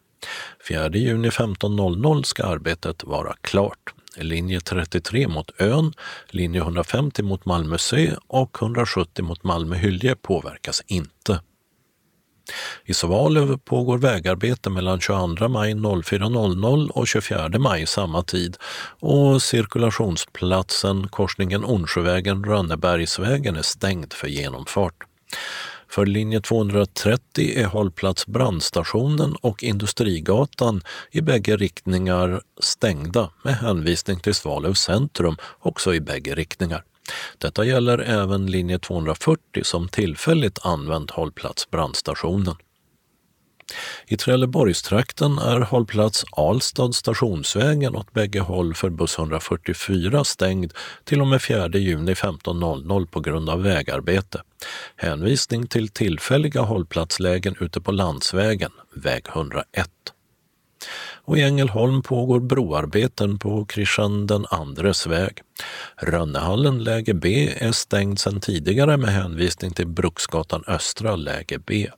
Speaker 1: 4 juni 15.00 ska arbetet vara klart. Linje 33 mot ön, linje 150 mot Malmö C och 170 mot Malmö Hylje påverkas inte. I Svalöv pågår vägarbete mellan 22 maj 04.00 och 24 maj samma tid och cirkulationsplatsen korsningen Onsjövägen-Rönnebergsvägen är stängd för genomfart. För linje 230 är hållplats Brandstationen och Industrigatan i bägge riktningar stängda med hänvisning till Svalöv centrum också i bägge riktningar. Detta gäller även linje 240 som tillfälligt använt hållplats Brandstationen. I Trelleborgstrakten är hållplats Alstad Stationsvägen åt bägge håll för buss 144 stängd till och med 4 juni 15.00 på grund av vägarbete. Hänvisning till tillfälliga hållplatslägen ute på landsvägen, väg 101 och i Ängelholm pågår broarbeten på Kristian den andres väg. Rönnehallen läge B är stängd sedan tidigare med hänvisning till Bruksgatan östra läge B.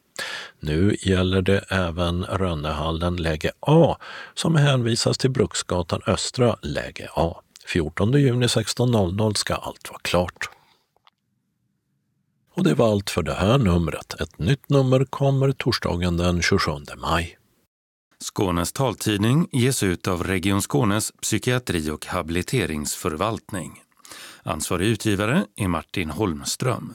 Speaker 1: Nu gäller det även Rönnehallen läge A som hänvisas till Bruksgatan östra läge A. 14 juni 16.00 ska allt vara klart. Och det var allt för det här numret. Ett nytt nummer kommer torsdagen den 27 maj.
Speaker 13: Skånes taltidning ges ut av Region Skånes psykiatri och habiliteringsförvaltning. Ansvarig utgivare är Martin Holmström.